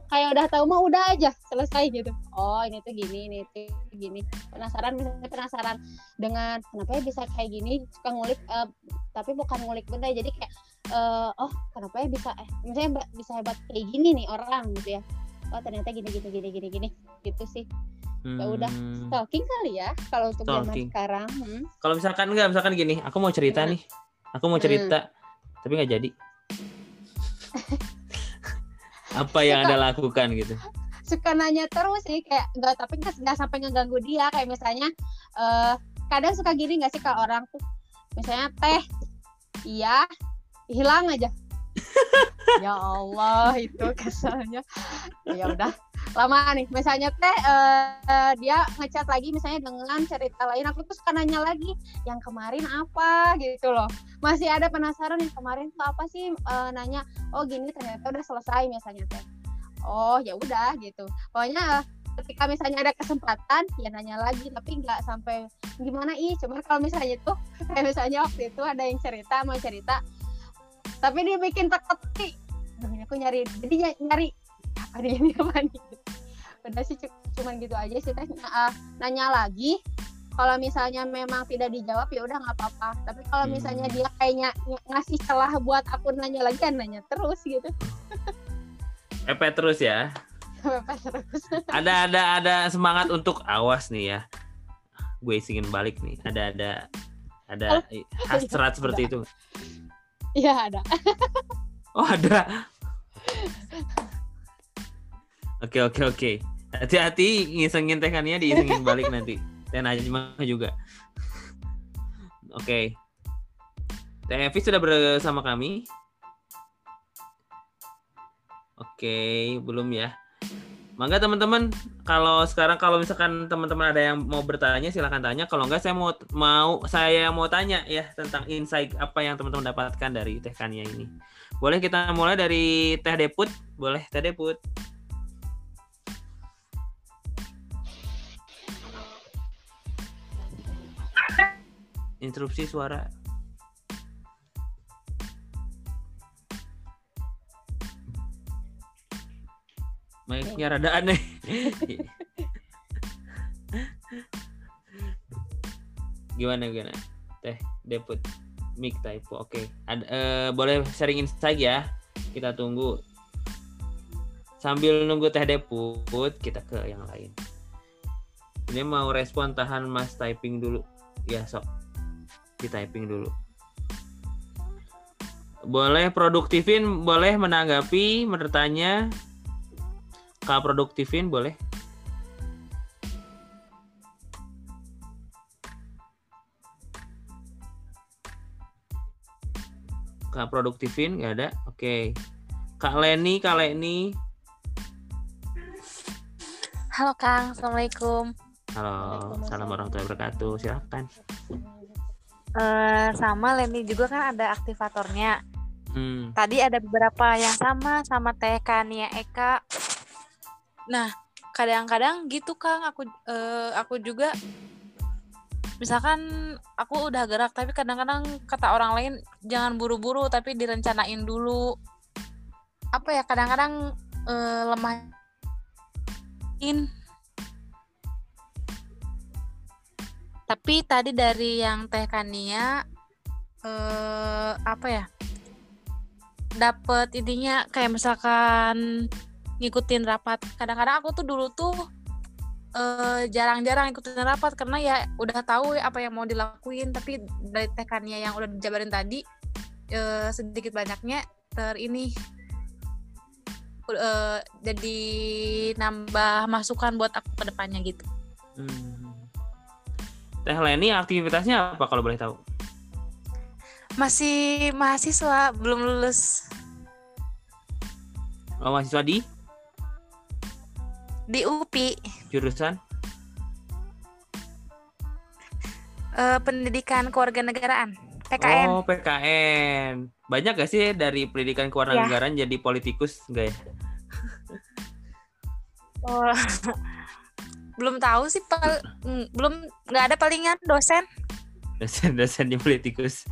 kayak udah tahu mah udah aja selesai gitu oh ini tuh gini ini tuh gini penasaran misalnya penasaran dengan kenapa ya bisa kayak gini suka ngulik uh, tapi bukan ngulik benda jadi kayak uh, oh kenapa ya bisa eh misalnya bisa hebat kayak gini nih orang gitu ya oh ternyata gini gini gini gini gini gitu sih hmm. ya udah hmm. stalking kali ya kalau untuk zaman sekarang hmm. kalau misalkan enggak misalkan gini aku mau cerita hmm. nih aku mau cerita hmm. tapi nggak jadi apa yang anda lakukan gitu? Suka nanya terus sih kayak nggak tapi nggak sampai ngeganggu dia. Kayak misalnya uh, kadang suka gini nggak sih kalau orang tuh? Misalnya teh iya hilang aja. Ya Allah itu kesannya ya udah lama nih. Misalnya teh uh, dia ngechat lagi misalnya dengan cerita lain. Aku tuh suka nanya lagi yang kemarin apa? gitu loh. Masih ada penasaran yang kemarin tuh apa sih? Uh, nanya oh gini ternyata udah selesai misalnya teh. Oh ya udah gitu. Pokoknya ketika misalnya ada kesempatan ya nanya lagi tapi nggak sampai gimana ih cuman kalau misalnya tuh kayak misalnya waktu itu ada yang cerita mau cerita tapi dia bikin teka-teki aku nyari jadi nyari apa nih ini apa nih udah sih cuman gitu aja sih teh. Uh, nanya lagi kalau misalnya memang tidak dijawab ya udah nggak apa-apa. Tapi kalau hmm. misalnya dia kayaknya ng ngasih celah buat aku nanya lagi kan nanya terus gitu. Epe terus ya. Terus. Ada ada ada semangat untuk awas nih ya. Gue isingin balik nih. Ada ada ada hasrat seperti itu. Iya ada. oh ada. Oke oke oke. Hati-hati ngisengin tekannya diisengin balik nanti. Teh Najma juga. Oke. Teh Evi sudah bersama kami. Oke, belum ya. Mangga teman-teman, kalau sekarang kalau misalkan teman-teman ada yang mau bertanya silahkan tanya. Kalau enggak saya mau mau saya mau tanya ya tentang insight apa yang teman-teman dapatkan dari Teh Kania ini. Boleh kita mulai dari Teh Deput? Boleh Teh Deput? Interupsi suara. Mic-nya rada aneh. gimana gimana? Teh Deput mic typo. Oke. Okay. uh, boleh sharing insight ya. Kita tunggu. sambil nunggu teh deput kita ke yang lain ini mau respon tahan mas typing dulu ya sok di typing dulu. Boleh produktifin boleh menanggapi bertanya kak produktifin boleh. Kak produktifin nggak ada? Oke. Kak Leni kak Leni. Halo Kang, Assalamualaikum. halo. Salam warahmatullahi wabarakatuh. Silakan Eh, sama Leni juga kan ada aktivatornya. hmm. Tadi ada beberapa yang sama sama Teh Kania Eka. Nah, kadang-kadang gitu Kang, aku eh, aku juga misalkan aku udah gerak tapi kadang-kadang kata orang lain jangan buru-buru tapi direncanain dulu. Apa ya kadang-kadang eh, lemahin tapi tadi dari yang Teh Kania eh apa ya dapet intinya kayak misalkan ngikutin rapat. Kadang-kadang aku tuh dulu tuh eh, jarang-jarang ikutin rapat karena ya udah tahu apa yang mau dilakuin. Tapi dari Teh Kania yang udah dijabarin tadi eh, sedikit banyaknya ter ini eh, jadi nambah masukan buat aku ke depannya gitu. Hmm. Teh Leni aktivitasnya apa kalau boleh tahu? masih mahasiswa belum lulus Oh, mahasiswa di di UPI jurusan eh, pendidikan kewarganegaraan PKN Oh, PKN. Banyak gak sih dari pendidikan Ya. kewarganegaraan jadi politikus enggak ya? Oh, belum tahu sih pal- mm, belum nggak ada palingan dosen Dosen-dosen di politikus.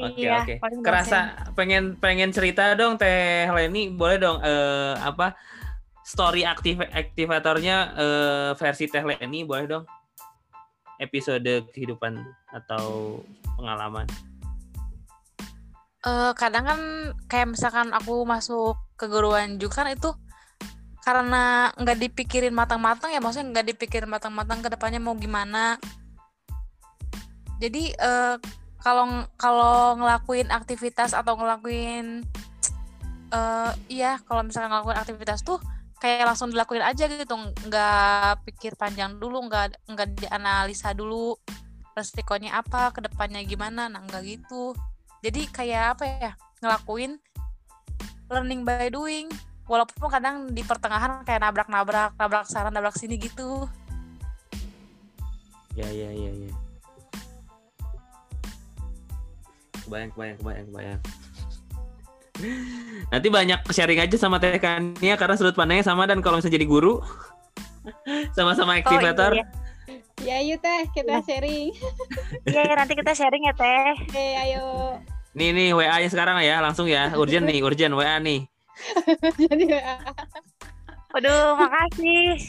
Oke, Iya, oke. dosen. Kerasa pengen pengen cerita dong Teh Leni, boleh dong eh apa story aktif aktivatornya eh, versi Teh Leni boleh dong? Episode kehidupan atau pengalaman. Eh, kadang kan kayak misalkan aku masuk keguruan juga kan itu karena nggak dipikirin matang-matang ya maksudnya nggak dipikirin matang-matang ke depannya mau gimana. Jadi eh, kalau kalau ngelakuin aktivitas atau ngelakuin eh iya kalau misalnya ngelakuin aktivitas tuh kayak langsung dilakuin aja gitu nggak pikir panjang dulu nggak nggak dianalisa dulu resikonya apa ke depannya gimana. Nah nggak gitu. Jadi kayak apa ya ngelakuin learning by doing walaupun kadang di pertengahan kayak nabrak-nabrak nabrak sana nabrak sini gitu Ya ya ya ya. Kebayang kebayang kebayang kebayang. Nanti banyak sharing aja sama Teh Kania karena sudut pandangnya sama dan kalau misalnya jadi guru sama-sama aktivator. oh, iya. Ya, yuk teh, kita sharing. iya nanti kita sharing ya teh Oke, ayo. Nih nih WA-nya sekarang ya, langsung ya. Urgent nih, urgent WA nih. Jadi WA. waduh makasih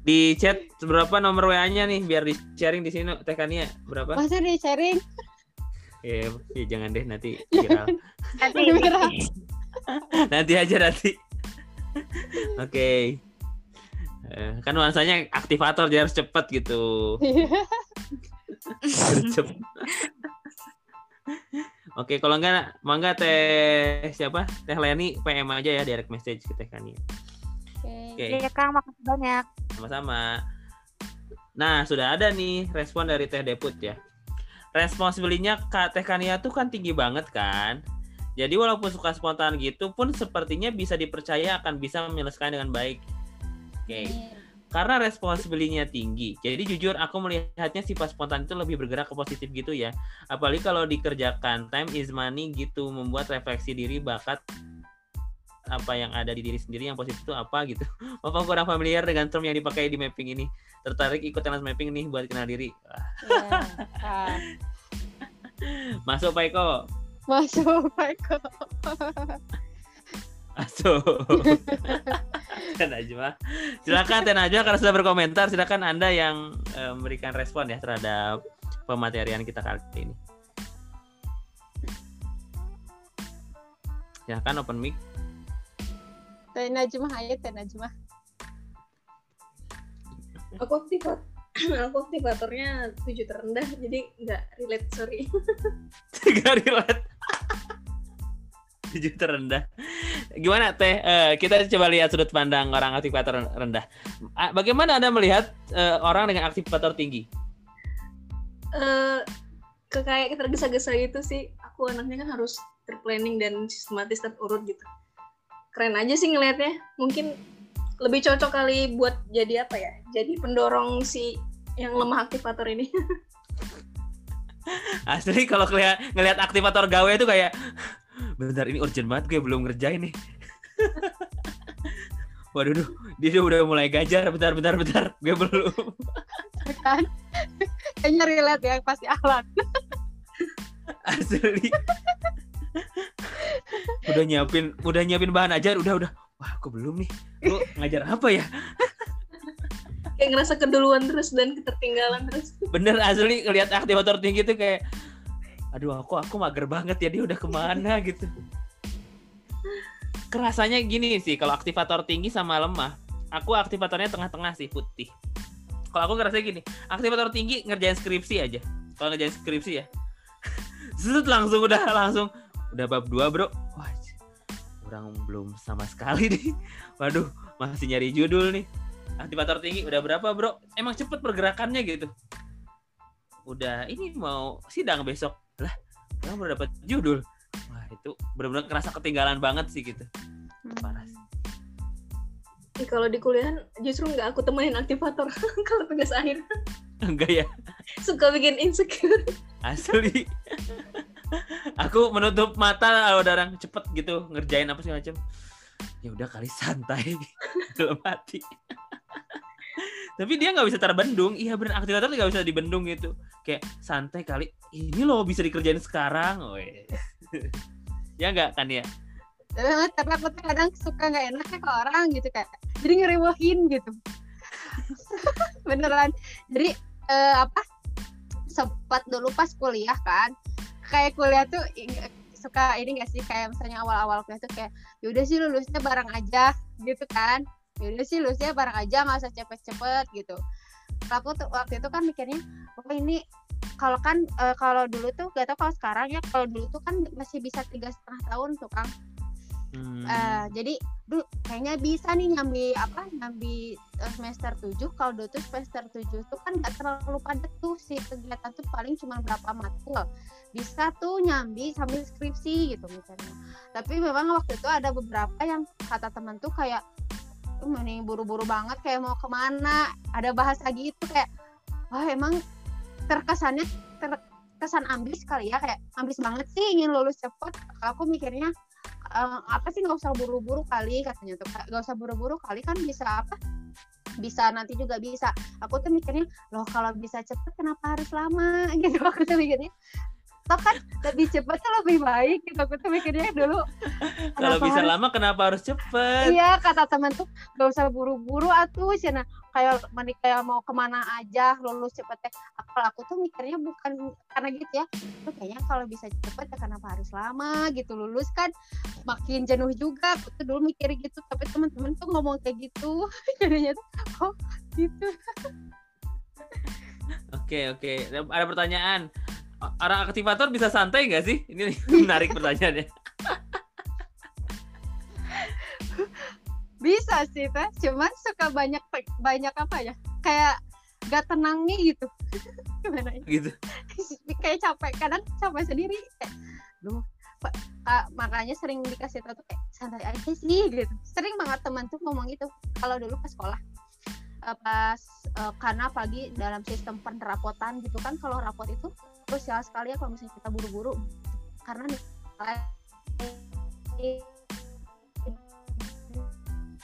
Di chat berapa nomor WA-nya nih biar di sharing di sini Teh Kania berapa? Masa di sharing? Eh, ya jangan deh nanti viral. nanti Beneran. nanti aja nanti. Oke. Eh, kan nuansanya aktivator jadi harus cepet gitu. Gercep. Oke, kalau enggak mangga teh siapa? Teh Leni PM aja ya direct message ke Teh Kania. Oke. Oke, iya kang makasih banyak sama-sama. Nah, sudah ada nih respon dari Teh Deput ya. Responsibility-nya Kak Teh Kania tuh kan tinggi banget kan. Jadi walaupun suka spontan gitu pun sepertinya bisa dipercaya akan bisa menyelesaikan dengan baik. Oke. Karena responsibility-nya tinggi. Jadi jujur aku melihatnya sifat spontan itu lebih bergerak ke positif gitu ya. Apalagi kalau dikerjakan time is money gitu membuat refleksi diri bakat apa yang ada di diri sendiri yang positif itu apa gitu. Bapak kurang familiar dengan term yang dipakai di mapping ini. Tertarik ikut kelas mapping nih buat kenal diri. Wah, Ya. Ah, Masuk Pak Eko. Masuk, Pak Eko. Masuk. Teh Najwa. Silakan Teh Najwa karena sudah berkomentar, silakan Anda yang eh, memberikan respon ya terhadap pematerian kita kali ini. Silakan open mic. Teh Najmah aja Teh Najmah. Aku aktivat aku aktivatornya tujuh terendah jadi nggak relate sorry. Gak relate. Tujuh terendah. Gimana Teh? Eh, kita coba lihat sudut pandang orang aktivator rendah. Ah, Bagaimana Anda melihat eh, orang dengan aktivator tinggi? Eh ke kayak tergesa-gesa gitu sih. Aku anaknya kan harus terplanning dan sistematis terurut gitu. Keren aja sih ngelihatnya. Mungkin lebih cocok kali buat jadi apa ya? Jadi pendorong si yang lemah aktivator ini. Asli kalau ngeliat aktivator gawe itu kayak bentar ini urgent banget gue belum ngerjain nih. Waduh, duh, dia udah mulai gajar. Bentar, bentar, bentar. Gue belum. kan kayaknya relate ya pasti alat Asli. udah nyiapin, udah nyiapin bahan ajar, udah, udah. Wah, aku belum nih. Gue ngajar apa ya? kayak ngerasa keduluan terus dan ketertinggalan terus. Bener asli ngeliat aktivator tinggi tuh kayak, aduh aku aku mager banget ya dia udah ke mana gitu. Kerasanya gini sih kalau aktivator tinggi sama lemah, aku aktivatornya tengah-tengah sih putih. Kalau aku ngerasa gini, aktivator tinggi ngerjain skripsi aja. Kalau ngerjain skripsi ya, Zut, langsung udah langsung udah bab 2 bro. Wah, kurang belum sama sekali nih. Waduh, masih nyari judul nih. Aktivator tinggi udah berapa bro? Emang cepet pergerakannya gitu. Udah ini mau sidang besok lah. Orang baru dapat judul. Wah itu benar-benar kerasa ketinggalan banget sih gitu. Parah. sih. Ih, kalau di kuliah justru nggak aku temenin aktivator kalau tugas akhir Enggak ya, suka bikin insecure. asli. Aku menutup mata kalau ada orang cepet gitu ngerjain apa sih macam. Ya udah kali santai dalam hati. Tapi dia nggak bisa terbendung. Iya bener aktivator nggak bisa dibendung gitu. Kayak santai kali. Ini loh bisa dikerjain sekarang. Weh. ya nggak kan ya? Eh, tapi aku tuh kadang suka nggak enaknya ke orang gitu kayak jadi ngerewahin gitu beneran jadi eh, apa sempat dulu pas kuliah kan kayak kuliah tuh suka ini gak sih kayak misalnya awal-awal kuliah tuh kayak yaudah sih lulusnya bareng aja gitu kan yaudah sih lulusnya bareng aja nggak usah cepet-cepet gitu. Aku tuh waktu itu kan mikirnya oh ini kalau kan eh, kalau dulu tuh gak tau kalau sekarang ya kalau dulu tuh kan masih bisa tiga setengah tahun tuh kang. Hmm. Eh, jadi duh kayaknya bisa nih nyambi apa nyambi eh, semester 7 kalau dulu tuh semester 7 tuh kan nggak terlalu padat tuh si kegiatan tuh paling cuma berapa matkul. Bisa tuh nyambi sambil skripsi gitu misalnya tapi memang waktu itu ada beberapa yang kata teman tuh kayak "Uh, mending buru-buru banget kayak mau ke mana? Ada bahasa gitu kayak wah emang terkesannya terkesan ambis kali ya kayak ambis banget sih ingin lulus cepet. Kalau aku mikirnya eh, apa sih nggak usah buru-buru kali katanya tuh nggak usah buru-buru kali kan bisa apa bisa nanti juga bisa. Aku tuh mikirnya loh kalau bisa cepet kenapa harus lama? Gitu aku tuh mikirnya toh kan lebih cepet tuh lebih baik gitu aku tuh mikirnya dulu Kalau bisa harus- lama kenapa harus cepet? Iya kata temen tuh gak usah buru-buru atuh cina kayak mani kayak mau ke mana aja lulus cepet teh. Kalau aku tuh mikirnya bukan karena gitu ya. Tuh kayaknya kalau bisa cepet ya kenapa harus lama gitu lulus kan makin jenuh juga. Aku tuh dulu mikir gitu tapi teman-teman tuh ngomong kayak gitu jadinya tuh oh gitu. Oke oke. Ada pertanyaan. Orang aktivator bisa santai nggak sih? Ini menarik pertanyaannya. Bisa sih teh, cuman suka banyak banyak apa ya? Kayak gak tenang nih gitu. Gimana ya? Gitu. kayak capek kadang capek sendiri kayak duh ah, makanya sering dikasih tahu tuh kayak santai aja sih gitu sering banget teman tuh ngomong gitu kalau dulu pas sekolah Eh, pas eh, karena pagi dalam sistem penerapotan gitu kan kalau rapot itu krusial sekali ya kalau misalnya kita buru-buru. Karena nilai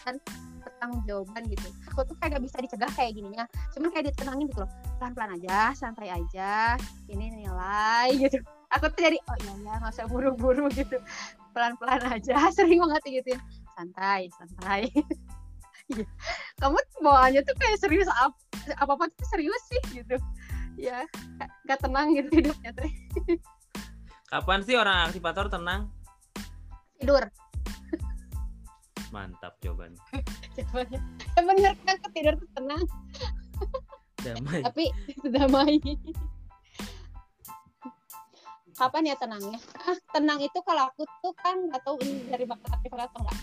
kan bertanggung jawaban gitu. Aku tuh kayak gak bisa dicegah kayak gininya. Cuman kayak ditenangin gitu loh. Pelan-pelan aja santai aja ini nilai gitu. Aku tuh jadi oh iya ya nggak usah buru-buru gitu. Pelan-pelan aja sering banget gitu santai santai. Iya. kamu bawaannya tuh kayak serius apa apa tuh serius sih gitu ya gak- gak tenang gitu hidupnya tuh Kapan sih orang aktivator tenang? tidur Mantap jawabannya. Jawabannya. Ya bener kan ketidur tuh tenang, Damai. tapi damai. Kapan ya tenangnya? Ah, tenang itu kalau aku tuh kan nggak tahu ini dari bakat aktif atau enggak.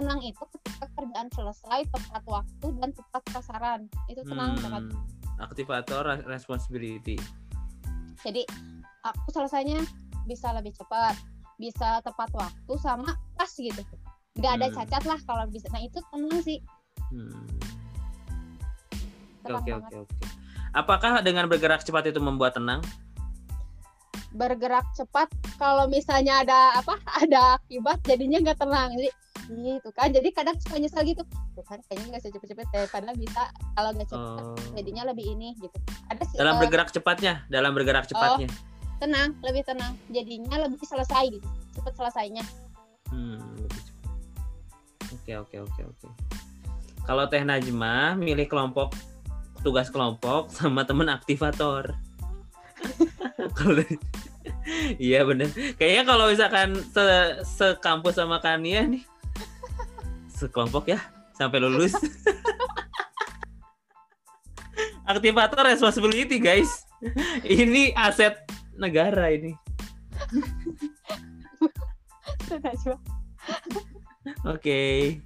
Tenang itu ketika kerjaan selesai tepat waktu dan tepat sasaran. Itu tenang banget. Hmm, aktivator re- responsibility. Jadi aku selesainya bisa lebih cepat, bisa tepat waktu sama pas gitu. Nggak ada Hmm. cacat lah kalau bisa. Nah itu tenang sih, Hmm. Oke banget. oke oke. Apakah dengan bergerak cepat itu membuat tenang? Bergerak cepat kalau misalnya ada apa ada akibat jadinya nggak tenang. Jadi gitu kan. Jadi kadang suka nyesal gitu. Tuh kan kayaknya nggak cepet-cepet daripada bisa kalau nggak cepet Oh. jadinya lebih ini gitu. Ada sih Dalam eh, bergerak cepatnya, dalam bergerak cepatnya. tenang, lebih tenang. Jadinya lebih selesai gitu. Cepet selesainya. Hmm, lebih cepat. Oke oke oke oke. Kalau Teh Najma milih kelompok tugas kelompok sama temen aktivator. Kalau Iya bener. Kayaknya kalau misalkan se sekampus sama Kania nih, sekelompok ya sampai lulus. Aktivator responsibility guys. Ini aset negara ini. Oke.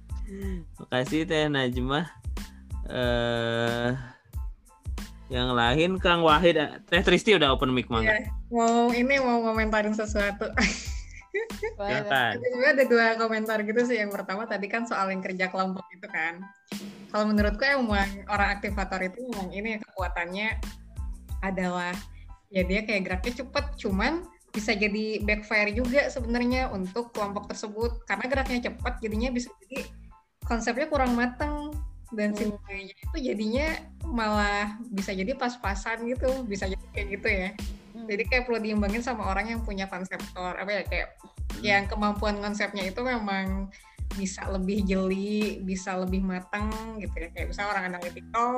Makasih Teh Najmah. Eh yang lain Kang Wahid, Teh Tristi udah open mic mangga. Iya. Mau ini mau komentarin sesuatu. Silakan. Sebenarnya ada dua komentar gitu sih. Yang pertama tadi kan soal yang kerja kelompok itu kan. Kalau menurutku emang orang aktivator itu memang ini kekuatannya adalah ya dia kayak geraknya cepet, cuman bisa jadi backfire juga sebenarnya untuk kelompok tersebut karena geraknya cepat jadinya bisa jadi konsepnya kurang matang dan Hmm. itu jadinya malah bisa jadi pas-pasan gitu bisa jadi kayak gitu ya Hmm. jadi kayak perlu diimbangin sama orang yang punya konseptor apa ya kayak yang kemampuan konsepnya itu memang bisa lebih jeli bisa lebih matang gitu ya. Kayak misalnya orang analytical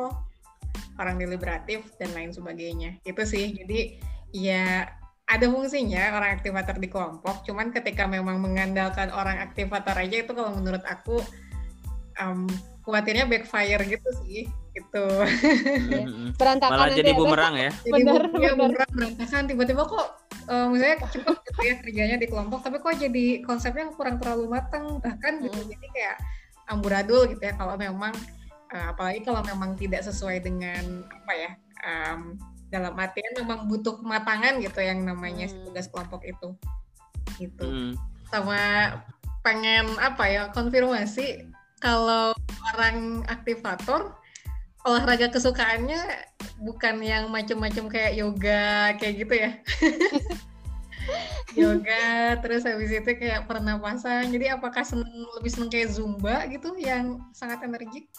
orang deliberatif dan lain sebagainya. Itu sih. Jadi ya ada fungsinya orang aktivator di kelompok. Cuman ketika memang mengandalkan orang aktivator aja itu kalau menurut aku um, khawatirnya backfire gitu sih gitu Mm-mm. Berantakan Malah jadi bumerang ya. jadi Bener, ya, beneran berantakan tiba-tiba kok eh, misalnya cepet gitu ya kerjanya di kelompok tapi kok jadi konsepnya kurang terlalu matang bahkan gitu Mm. jadi kayak amburadul gitu ya kalau memang eh, apalagi kalau memang tidak sesuai dengan apa ya em, dalam artian memang butuh kematangan gitu yang namanya Hmm. tugas kelompok itu gitu Mm. sama pengen apa ya konfirmasi kalau orang aktivator olahraga kesukaannya bukan yang macem-macem kayak yoga kayak gitu ya? Yoga terus habis itu kayak pernapasan. Jadi apakah seneng, lebih seneng kayak zumba gitu yang sangat energik?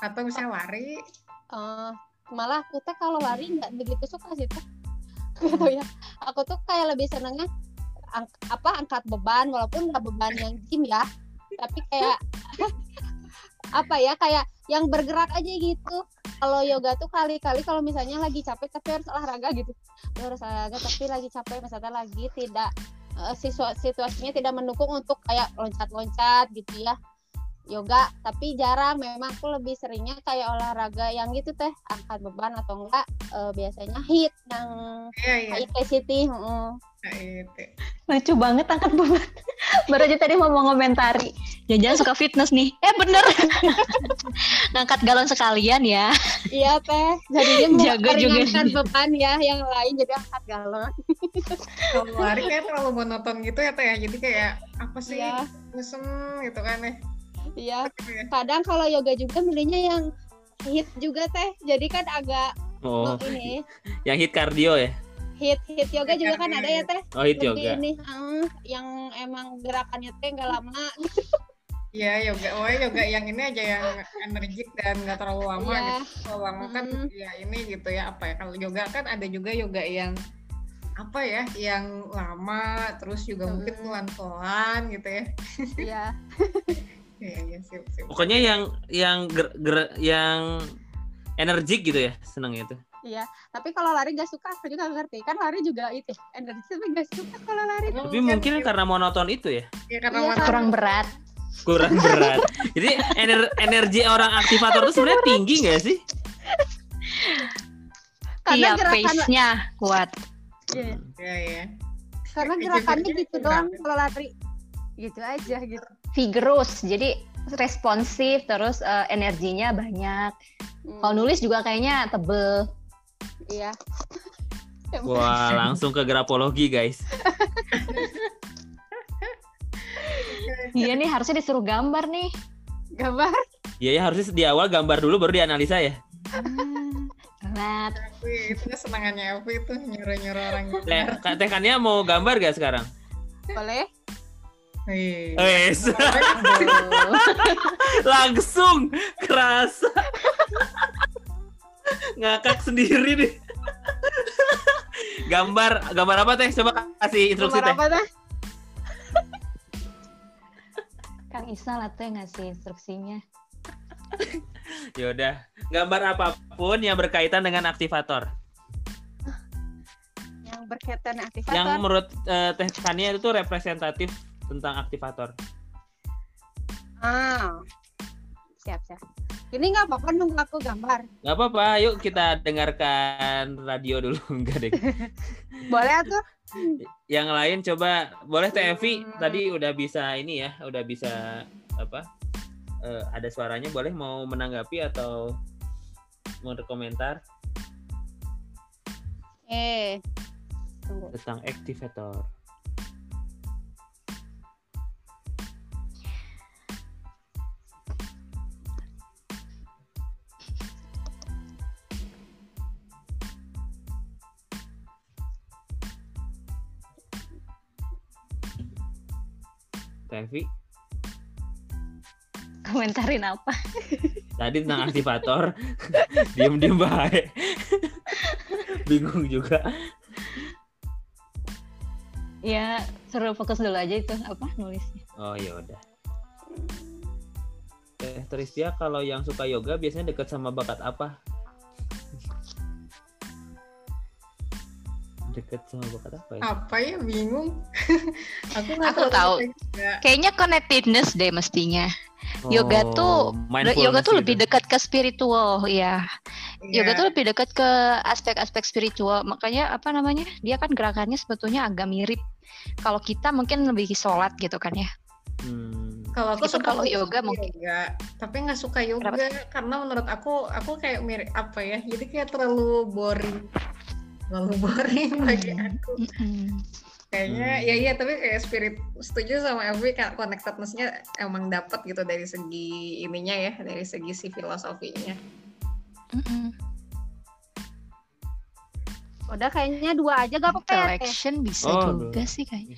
Atau misalnya lari? Eh, malah aku teh kalau lari nggak begitu suka sih teh gitu ya? Aku tuh kayak lebih senengnya ang- apa angkat beban walaupun nggak beban yang gym ya. Tapi kayak apa ya kayak yang bergerak aja gitu. Kalau yoga tuh kali-kali kalau misalnya lagi capek tapi harus olahraga gitu. Harus olahraga tapi lagi capek misalnya lagi tidak situa- situasinya tidak mendukung untuk kayak loncat-loncat gitu ya yoga tapi jarang memang aku lebih seringnya kayak olahraga yang gitu teh angkat beban atau enggak eh, biasanya hit yang iya high intensity heeh. itu Lucu banget angkat beban. Baru aja tadi mau ngomentari. Jangan suka fitness nih. Eh bener. Ngangkat galon sekalian ya. iya teh jadinya mau Jaga juga nih. beban ya yang lain jadi angkat galon kalau lari kayak terlalu monoton gitu ya teh ya jadi kayak apa sih iya bosen gitu kan ya iya Gitu ya. kadang kalau yoga juga milihnya yang hit juga teh jadi kan agak Oh, oh, ini yang hit cardio ya? hit hit yoga juga kan ada ya teh Oh, hit lebih yoga. ini eh, yang emang gerakannya teh nggak lama Iya yoga, oh yoga yang ini aja yang energik dan nggak terlalu lama Iya. gitu. Kalau lama kan Mm. ya ini gitu ya apa ya? Kalau yoga kan ada juga yoga yang apa ya, yang lama terus juga mungkin pelan-pelan gitu ya. iya Iya iya sip sip. Pokoknya yang yang ger, ger- yang energik gitu ya, seneng itu. Iya, tapi kalau lari gak suka aku juga ngerti. Kan lari juga itu energi tapi gak suka kalau lari. Tapi mungkin karena monoton itu ya. ya karena Iya, monoton. Kurang berat. kurang berat. Jadi ener- energi orang aktivator itu sebenarnya tinggi nggak sih? Karena Iya, gerakan pace-nya kuat. Iya, ya ya karena gerakannya gitu doang kalau lari. Gitu aja gitu. Vigorous, jadi responsif, terus eh, energinya banyak. Hmm, Kalau nulis juga kayaknya tebel. Iya. Wah, langsung ke grafologi, guys. Iya nih harusnya disuruh gambar nih. Gambar. Iya ya harusnya di awal gambar dulu baru dianalisa ya. Berat. Elvi, itu kesenangannya Elvi itu nyuruh-nyuruh orang Teh, Kak Teh Kania mau gambar gak sekarang? Boleh? Wih. Wes, langsung kerasa. Ngakak sendiri nih. gambar gambar apa Teh? Coba kasih instruksi Gambar Teh. apa dah? Kang Isa lah tuh yang ngasih instruksinya. Yaudah, gambar apa pun yang berkaitan dengan aktivator. Yang berkaitan aktivator. Yang menurut eh, Teh Kania itu representatif tentang aktivator. Ah. Siap, siap. Ini nggak apa-apa nunggu aku gambar. Gak apa-apa, yuk kita dengarkan radio dulu. Enggak deh. Boleh tuh? Yang lain coba, boleh Teh Evi tadi udah bisa ini ya, udah bisa apa? eh, ada suaranya, boleh mau menanggapi atau mau berkomentar Eh. Tunggu. tentang aktivator. Evi, Komentarin apa? tadi tentang aktivator. Diem-diem baik. Bingung juga. Ya suruh fokus dulu aja itu apa nulisnya. oh ya udah. Teh Tristia kalau yang suka yoga biasanya deket sama bakat apa deket sama bakat apa ya apa ya bingung aku nggak Aku tahu. juga. Kayaknya connectedness deh mestinya. Yoga Oh, tuh- mindfulness Yoga tuh gitu. lebih dekat ke spiritual, ya. Iya. Yoga tuh lebih dekat ke aspek-aspek spiritual. Makanya apa namanya? Dia kan gerakannya sebetulnya agak mirip. Kalau kita mungkin lebih sholat gitu kan ya. Hmm. kalau aku suka kalau suka yoga mungkin. yoga, tapi nggak suka yoga Kenapa? karena menurut aku aku kayak mirip apa ya jadi kayak terlalu boring terlalu boring bagi Hmm. aku Mm-mm. kayaknya Hmm. ya iya tapi kayak spirit setuju sama Elvi kayak connectedness-nya emang dapat gitu dari segi ininya ya dari segi si filosofinya Mm-mm. Udah kayaknya dua aja gak apa-apa ya, Teh? Intellection bisa Oh, juga aduh. sih kayaknya.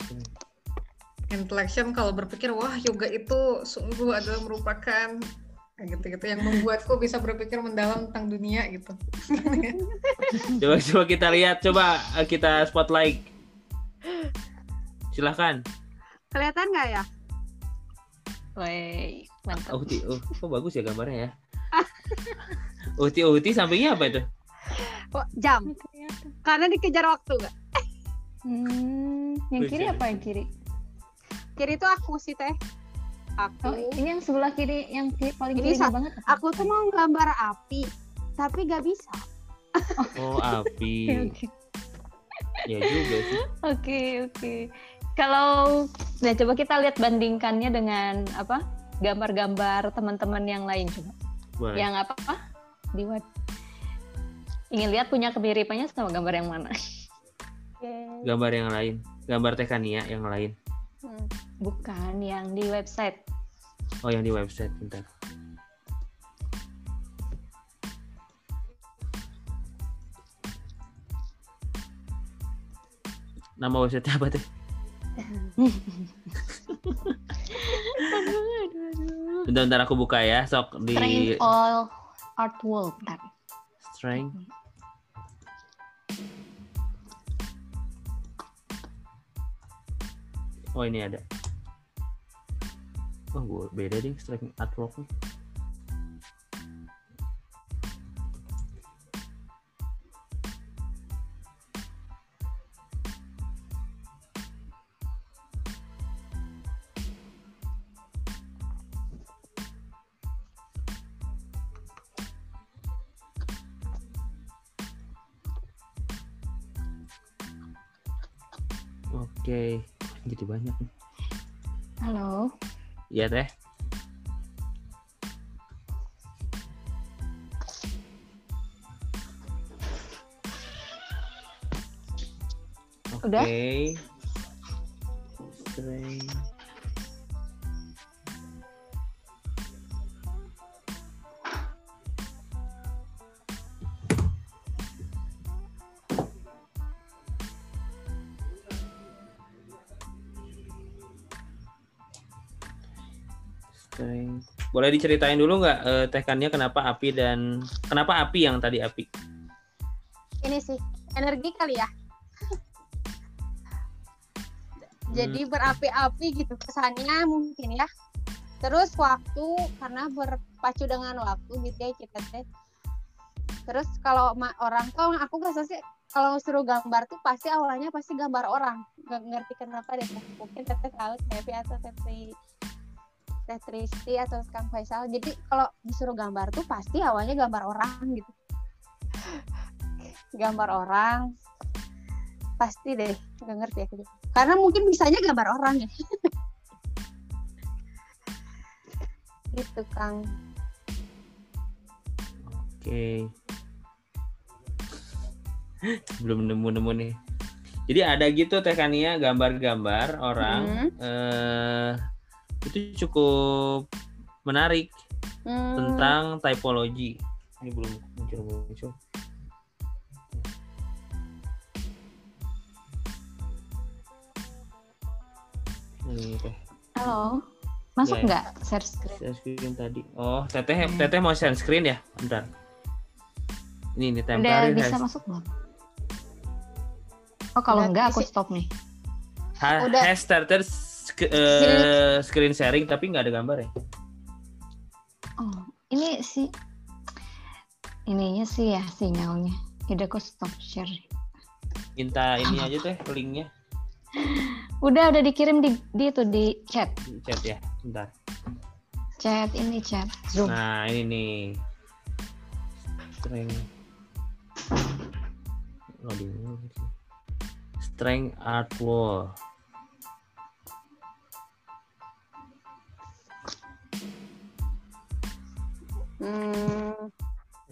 intellection kalau berpikir wah yoga itu sungguh adalah merupakan gitu-gitu yang membuatku bisa berpikir mendalam tentang dunia gitu coba coba kita lihat coba eh, kita spotlight silahkan Kelihatan nggak ya? Wey, mantap. Uhti oh, kok bagus ya gambarnya ya Uhti Uhti sampingnya apa itu Oh, jam. Karena dikejar waktu gak? Hmm, yang kiri apa yang kiri? Kiri itu aku sih teh. Aku. Oh, ini yang sebelah kiri, yang kiri, paling Ini kiri banget. apa? Aku tuh mau gambar api, tapi gak bisa. oh api ya juga sih Oke, oke. Kalau nah coba kita lihat bandingkannya dengan apa? Gambar-gambar teman-teman yang lain coba. boleh Yang apa? Di what? Ingin lihat punya kemiripannya sama gambar yang mana? Oke. gambar yang lain gambar Tekania yang lain Hmm. Bukan yang di website. oh yang di website bentar nama website apa teh bentar bentar aku buka ya sok di Train all art world. Bentar. strength oh ini ada oh, gue beda deh striking artworknya Oke. Okay jadi banyak nih. Halo. Iya teh. Udah? Oke. Strength. Strength. Boleh diceritain dulu nggak eh, tekannya kenapa api dan kenapa api yang tadi api? Ini sih energi kali ya. Jadi berapi-api gitu kesannya mungkin ya. Terus waktu karena berpacu dengan waktu gitu ya kita teh. Terus kalau orang tuh aku rasa sih kalau suruh gambar tuh pasti awalnya pasti gambar orang. Gak ngerti kenapa deh. Mungkin teteh tahu Tevi atau Tetri Teh Tristi atau Kang Faisal. Jadi kalau disuruh gambar tuh pasti awalnya gambar orang gitu. Gambar orang. Pasti deh, nggak ngerti juga. Karena mungkin bisanya gambar orang ya. gitu Kang. Oke. Belum nemu-nemu nih. Jadi ada gitu Teh Kania gambar-gambar orang Hmm. eh itu cukup menarik Hmm, tentang typology. Ini belum muncul-muncul. Ini Teh. Halo. Masuk Ya. nggak share screen? Share screen tadi. Oh, Teteh Teteh mau share screen ya? Bentar. Ini ini Udah temporary bisa has- masuk belum? Oh kalau Udah enggak aku stop nih. ha- Udah. has started sk- eh, screen sharing tapi nggak ada gambar ya? Oh ini sih ininya sih ya sinyalnya. Udah aku stop share. Minta ini aja teh linknya Udah udah dikirim di di itu di chat di chat ya. Bentar. chat ini chat zoom. Nah ini nih. Strength. Loading. Strength art wall. Hmm,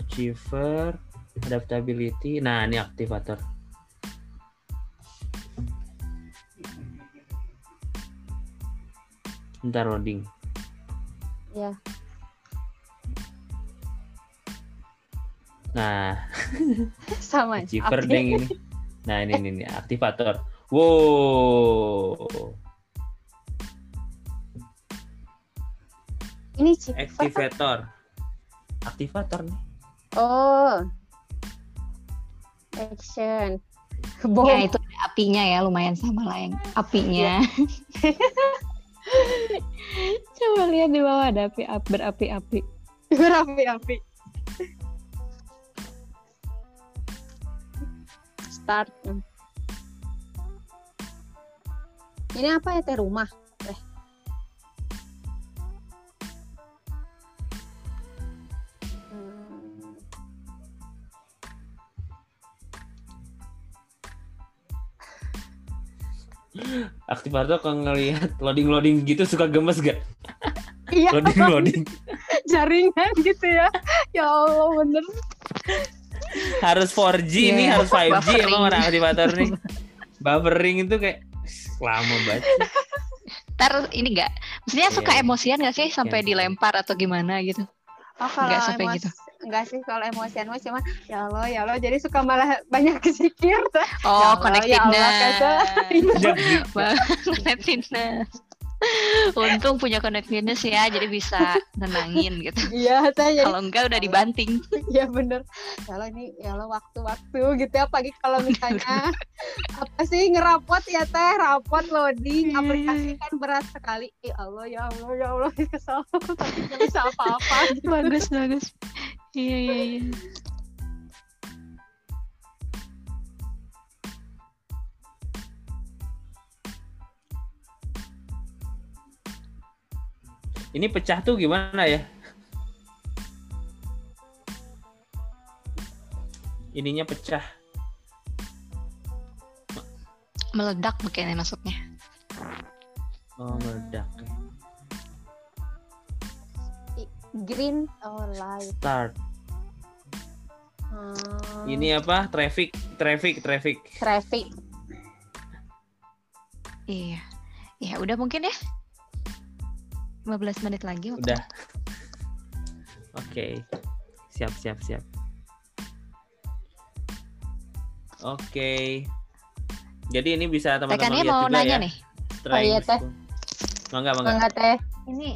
Achiever, adaptability. Nah, ini aktivator. Bentar loading. ya. Nah, Sama. achiever deng ini. Nah, ini ini, ini aktivator. Wow. Ini. Activator. Aktivator nih. Oh. Action. Bom. Ya itu ada apinya ya lumayan sama lah yang apinya. Coba lihat di bawah ada api ap- berapi-api. berapi-api. Start. Ini apa ya teh rumah? Aktivator kalau ngelihat loading-loading gitu suka gemes gak? Iya, Loading-loading. jaringan gitu ya. Ya Allah bener. harus 4G Iya, nih, harus 5G buffering. emang orang aktivator nih. Buffering itu kayak lama banget. Ntar ini enggak, maksudnya suka Iya. emosian gak sih sampai Iya. dilempar atau gimana gitu? Oh, kalau Nggak sampai emos- gitu. Enggak sih kalau emosian mah cuman ya Allah ya Allah jadi suka malah banyak kesikir. Oh, Allah, ya connectedness. Allah, connectedness. Untung punya connectedness ya, jadi bisa nenangin gitu. Iya, saya jadi Kalau enggak udah dibanting. Iya bener. Ya Allah ini ya Allah waktu-waktu gitu ya pagi kalau misalnya apa sih ngerapot ya teh rapot loading aplikasi kan berat sekali. Ya Allah ya Allah ya Allah kesel tapi nggak bisa apa-apa. bagus, bagus. Iya, iya, iya. Ini pecah tuh gimana ya? Ininya pecah. meledak begini maksudnya. Oh, meledak. Green oh light. Start. Hmm, Ini apa? Traffic, traffic, traffic. traffic. Iya. Ya udah mungkin ya. 15 menit lagi. waktu. Udah. Oke. Siap, siap, siap. Oke. Jadi ini bisa teman-teman lihat mau juga nanya ya. nih. Oh iya, Teh. Mangga, mangga. Enggak teh. Ini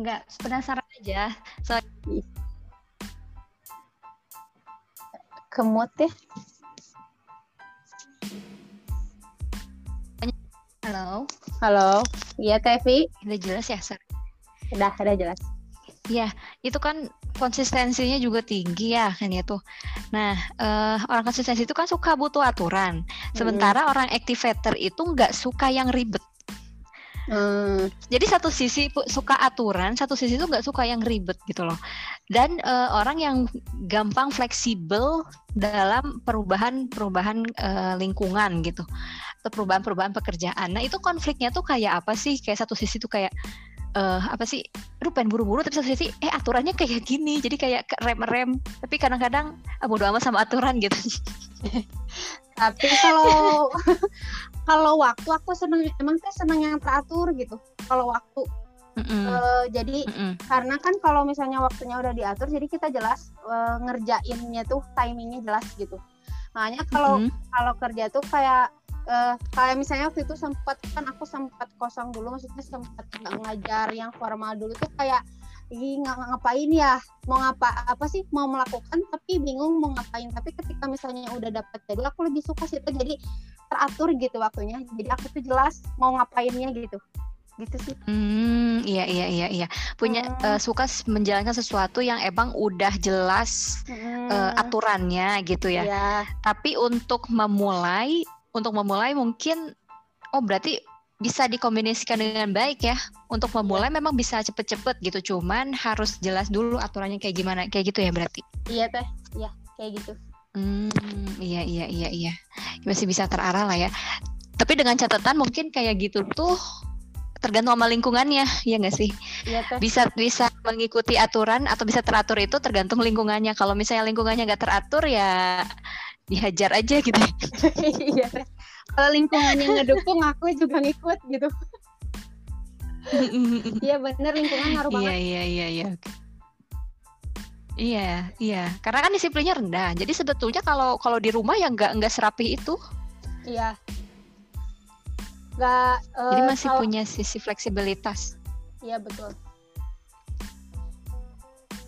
nggak penasaran aja. So, Kemut ya. halo. Halo. Iya Tevi. Udah jelas ya, Sar? Udah, udah jelas. itu kan konsistensinya juga tinggi ya kan ya tuh. Nah eh, orang konsistensi itu kan suka butuh aturan. Sementara orang activator itu nggak suka yang ribet. Hmm, Jadi satu sisi suka aturan, satu sisi itu nggak suka yang ribet gitu loh. Dan eh, orang yang gampang fleksibel dalam perubahan-perubahan eh, lingkungan gitu, atau perubahan-perubahan pekerjaan. Nah itu konfliknya tuh kayak apa sih? Kayak satu sisi tuh kayak eh apa sih? Aduh pengen buru-buru tapi satu sisi eh aturannya kayak gini, jadi kayak rem-rem. Tapi kadang-kadang ah, bodo amat sama aturan gitu. tapi kalau kalau waktu aku seneng emang saya seneng yang teratur gitu. Kalau waktu Mm-mm, Eh, jadi mm-mm. karena kan kalau misalnya waktunya udah diatur jadi kita jelas eh, ngerjainnya tuh timingnya jelas gitu. Makanya kalau Mm-mm. kalau kerja tuh kayak eh, kayak misalnya waktu itu sempat kan aku sempat kosong dulu maksudnya sempat nggak ngajar yang formal dulu tuh kayak ih nggak ngapain ya mau ngapa apa sih mau melakukan tapi bingung mau ngapain tapi ketika misalnya udah dapat jadwal aku lebih suka situ jadi teratur gitu waktunya jadi aku tuh jelas mau ngapainnya gitu gitu sih Hmm, iya iya iya iya. Punya Hmm. eh, suka menjalankan sesuatu yang emang udah jelas eh, aturannya gitu ya. ya Tapi untuk memulai, untuk memulai mungkin oh berarti bisa dikombinasikan dengan baik ya. Untuk memulai memang bisa cepet-cepet gitu. Cuman harus jelas dulu aturannya kayak gimana. Kayak gitu ya berarti. iya teh ya kayak gitu Hmm, iya iya iya iya. Masih bisa terarah lah ya. Tapi dengan catatan mungkin kayak gitu tuh tergantung sama lingkungannya, ya nggak sih? iya teh bisa bisa mengikuti aturan atau bisa teratur itu tergantung lingkungannya. Kalau misalnya lingkungannya nggak teratur ya dihajar aja gitu. iya teh kalau lingkungannya ngedukung aku juga ngikut gitu iya bener lingkungan ngaruh Iya banget iya iya iya. Iya iya. Karena kan disiplinnya rendah. Jadi sebetulnya kalau kalau di rumah ya nggak nggak serapih itu. iya nggak eh, Jadi masih kalau- punya sisi fleksibilitas. iya betul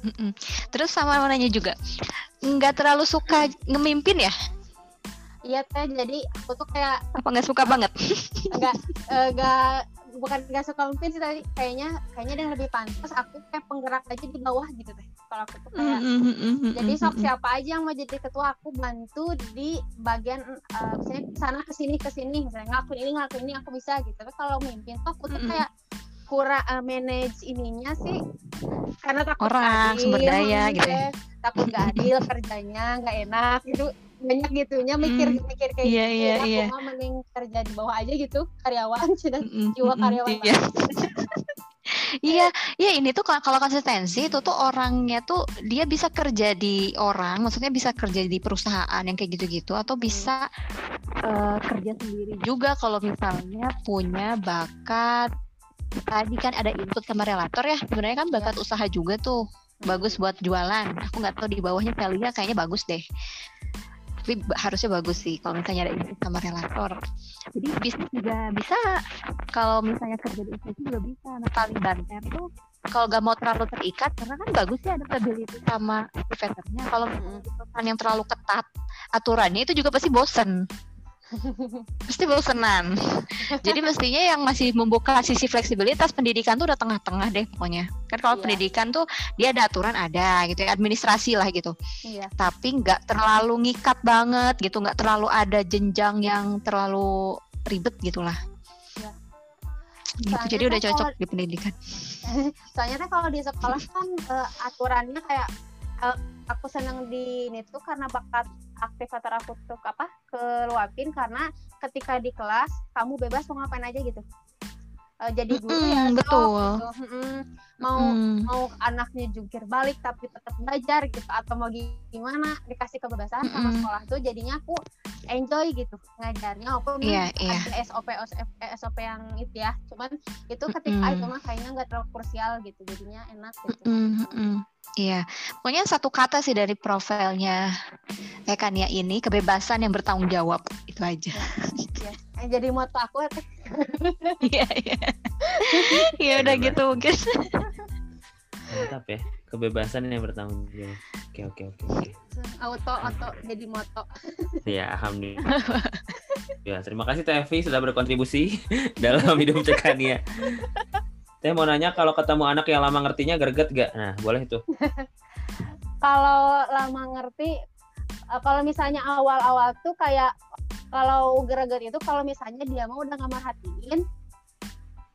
Mm-mm. Terus sama mau nanya juga, nggak terlalu suka ngemimpin ya? Iya teh. Jadi aku tuh kayak Apa nggak suka banget? nggak eh, nggak bukan nggak suka memimpin sih tadi kayaknya kayaknya yang lebih pantas aku kayak penggerak aja di bawah gitu teh. Kalau aku tuh kayak jadi sok siapa aja yang mau jadi ketua aku bantu di bagian eh, misalnya sana ke sini ke sini. Misalnya ngelakuin ini ngelakuin ini aku bisa gitu. Tapi kalau mimpin tuh aku tuh kayak kurang eh, manage ininya sih. Karena takut Orang, adil, sumber daya gitu ya. takut gak adil kerjanya nggak enak gitu banyak gitunya mikir Hmm. mikir kayak Iya, gitu. iya, aku iya. mah mending kerja di bawah aja gitu karyawan. Sudah Mm-mm, jiwa karyawan Iya. Iya, iya ini tuh kalau kalau konsistensi itu tuh orangnya tuh dia bisa kerja di orang, maksudnya bisa kerja di perusahaan yang kayak gitu-gitu atau bisa eh, kerja sendiri juga kalau misalnya punya bakat. Tadi kan ada input sama relator ya sebenarnya kan bakat usaha juga tuh bagus buat jualan. Aku nggak tahu di bawahnya Velia kayaknya bagus deh tapi harusnya bagus sih kalau misalnya ada input sama relator. Jadi bisnis juga bisa. Kalau misalnya kerja di institusi juga bisa. Nah paling banter tuh kalau gak mau terlalu terikat karena kan bagus ya adaptability sama activatornya kalau perusahaan yang terlalu ketat aturannya itu juga pasti bosen pasti bosenan. Jadi mestinya yang masih membuka sisi fleksibilitas pendidikan tuh udah tengah-tengah deh pokoknya. Kan kalau Iya. pendidikan tuh dia ada aturan ada gitu ya administrasi lah gitu. Iya. Tapi nggak terlalu ngikat banget gitu nggak terlalu ada jenjang yang terlalu ribet gitulah. Iya. gitu Soalnya jadi udah kan cocok kalau- di pendidikan. Soalnya kan kalau di sekolah kan eh, aturannya kayak eh, aku senang di ini tuh karena bakat aktivator aku tuh apa keluapin karena ketika di kelas kamu bebas mau ngapain aja gitu Eh, jadi dulu ya Mm-mm, sok, betul. gitu. Mm-mm. mau Mm. mau anaknya jungkir balik tapi tetap belajar gitu atau mau gimana dikasih kebebasan sama Mm-mm. sekolah tuh jadinya aku enjoy gitu ngajarnya walaupun memang iya. ada SOP SOP SOP yang itu ya cuman itu ketika Mm-mm. itu mah kayaknya nggak terlalu krusial gitu jadinya enak gitu Mm, mm. Iya, pokoknya satu kata sih dari profilnya Tekania ini kebebasan yang bertanggung jawab itu aja. ya. Eh, jadi moto aku Iya iya. Iya udah gitu mungkin. Mantap ya. Kebebasan yang bertanggung jawab. Oke oke oke auto auto jadi moto Ya, alhamdulillah. ya, terima kasih Teh Evi sudah berkontribusi dalam hidup Cekania. Teh mau nanya kalau ketemu anak yang lama ngertinya greget gak? Nah, boleh tuh. kalau lama ngerti eh, kalau misalnya awal-awal tuh kayak kalau greget itu kalau misalnya dia mau udah nggak merhatiin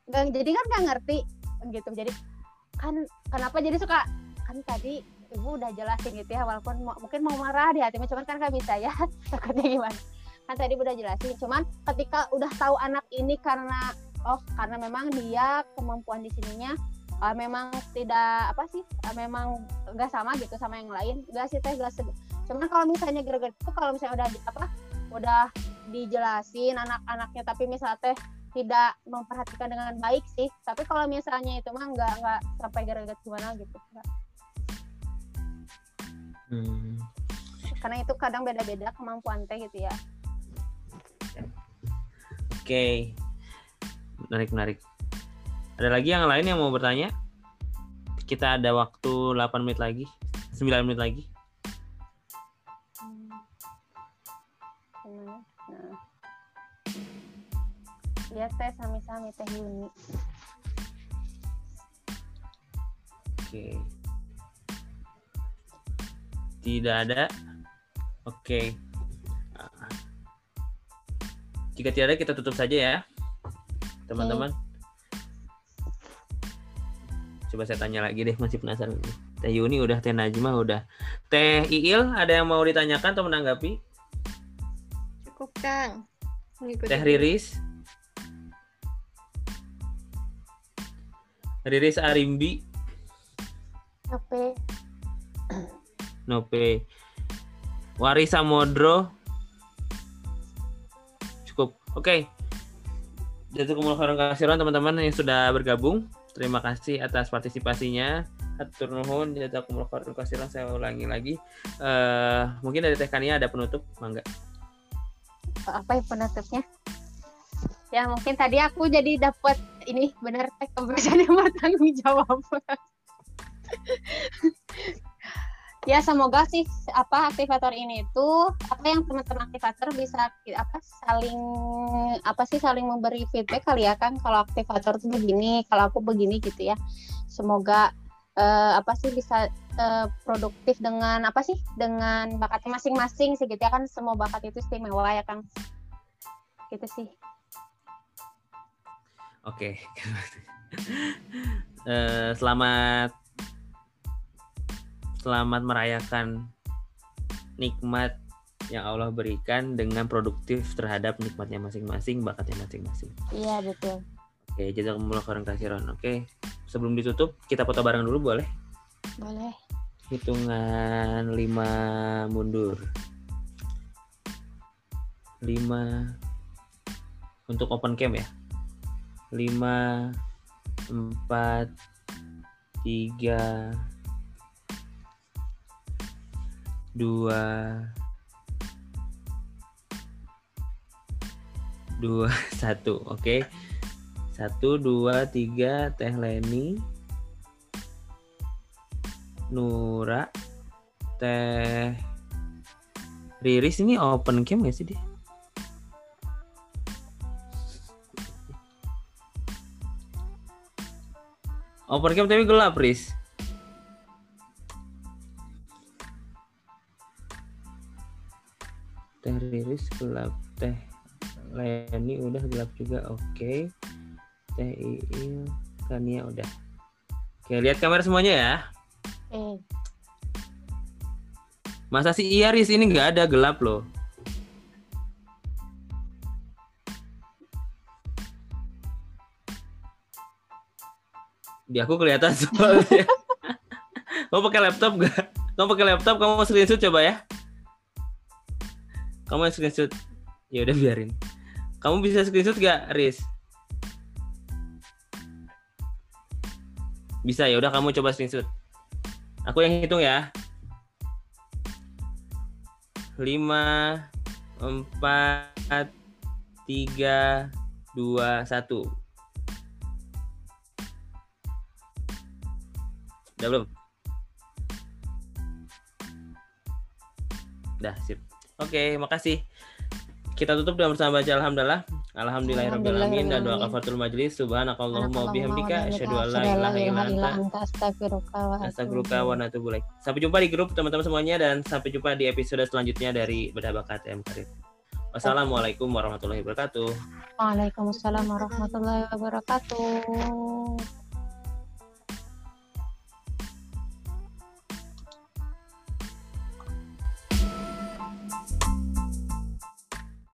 nggak jadi kan nggak ngerti gitu jadi kan kenapa jadi suka kan tadi ibu udah jelasin gitu ya walaupun mau- mungkin mau marah di hati cuman kan nggak bisa ya takutnya gimana kan tadi udah jelasin cuman ketika udah tahu anak ini karena oh karena memang dia kemampuan di sininya eh, memang tidak apa sih eh, memang nggak sama gitu sama yang lain nggak sih teh nggak cuman kalau misalnya greget itu kalau misalnya udah di- apa udah dijelasin anak-anaknya tapi misalnya teh tidak memperhatikan dengan baik sih tapi kalau misalnya itu mah nggak nggak sampai greget gimana gitu. Hmm, karena itu kadang beda-beda kemampuan teh gitu ya Oke. Menarik menarik. Ada lagi yang lain yang mau bertanya? Kita ada waktu 8 menit lagi. 9 menit lagi. Iya teh sami-sami teh Yuni. Oke. Tidak ada. Oke. Jika tidak ada kita tutup saja ya. Teman-teman. Coba saya tanya lagi deh, masih penasaran. Teh Yuni udah, Teh Najma udah. Teh Iil ada yang mau ditanyakan atau menanggapi? Cukup Kang. Mengikuti. Teh Riris. Riris Arimbi, Tapi Nope. Wari Samodro. Cukup. Oke. Jazakumullah khairan kasiran teman-teman yang sudah bergabung. Terima kasih atas partisipasinya. Atur nuhun jazakumullah khairan kasiran saya ulangi lagi. Eh mungkin dari Teh Kania ada penutup, mangga. apa ya penutupnya? Ya mungkin tadi aku jadi dapat ini benar teh kebersihan yang bertanggung jawab. ya semoga sih apa aktivator ini itu apa yang teman-teman aktivator bisa apa saling apa sih saling memberi feedback kali ya kan kalau aktivator tuh begini kalau aku begini gitu ya. Semoga eh, apa sih bisa eh, produktif dengan apa sih dengan bakatnya masing-masing sih gitu ya kan semua bakat itu istimewa ya kan. Gitu sih. Oke. Eh, selamat selamat merayakan nikmat yang Allah berikan dengan produktif terhadap nikmatnya masing-masing, bakatnya masing-masing. iya betul Oke, jazakumullah khairan kasiran. Oke. Sebelum ditutup, kita foto bareng dulu boleh? boleh Hitungan 5 mundur. 5 untuk open cam ya. 5 4 3 2 2 1. Oke. Satu, dua, tiga, Teh Leni, Nura, Teh Riris ini open cam gak sih dia? Open cam tapi gelap, Riz. Teh Riris gelap, Teh Leni udah gelap juga, oke. Teh Iil, Kania udah. Oke, lihat kamera semuanya ya. eh Masa sih iya Riz ini nggak ada gelap loh. Di aku kelihatan soalnya. kamu pakai laptop gak? Kamu pakai laptop, kamu mau screenshot coba ya. Kamu mau screenshot. Ya udah biarin. Kamu bisa screenshot gak, Riz? Bisa ya udah kamu coba screenshot. Aku yang hitung ya. 5 4 3 2 1 Udah belum? Udah, sip. Oke, makasih. Kita tutup dengan bersama baca alhamdulillah. Alhamdulillahirabbil dan doa kafaratul majlis. Subhanakallahumma wa bihamdika asyhadu an la ilaha illa anta astaghfiruka wa atubu ilaik. Sampai jumpa di grup teman-teman semuanya dan sampai jumpa di episode selanjutnya dari Bedah Bakat M Karir. Wassalamualaikum warahmatullahi wabarakatuh. Waalaikumsalam warahmatullahi wabarakatuh.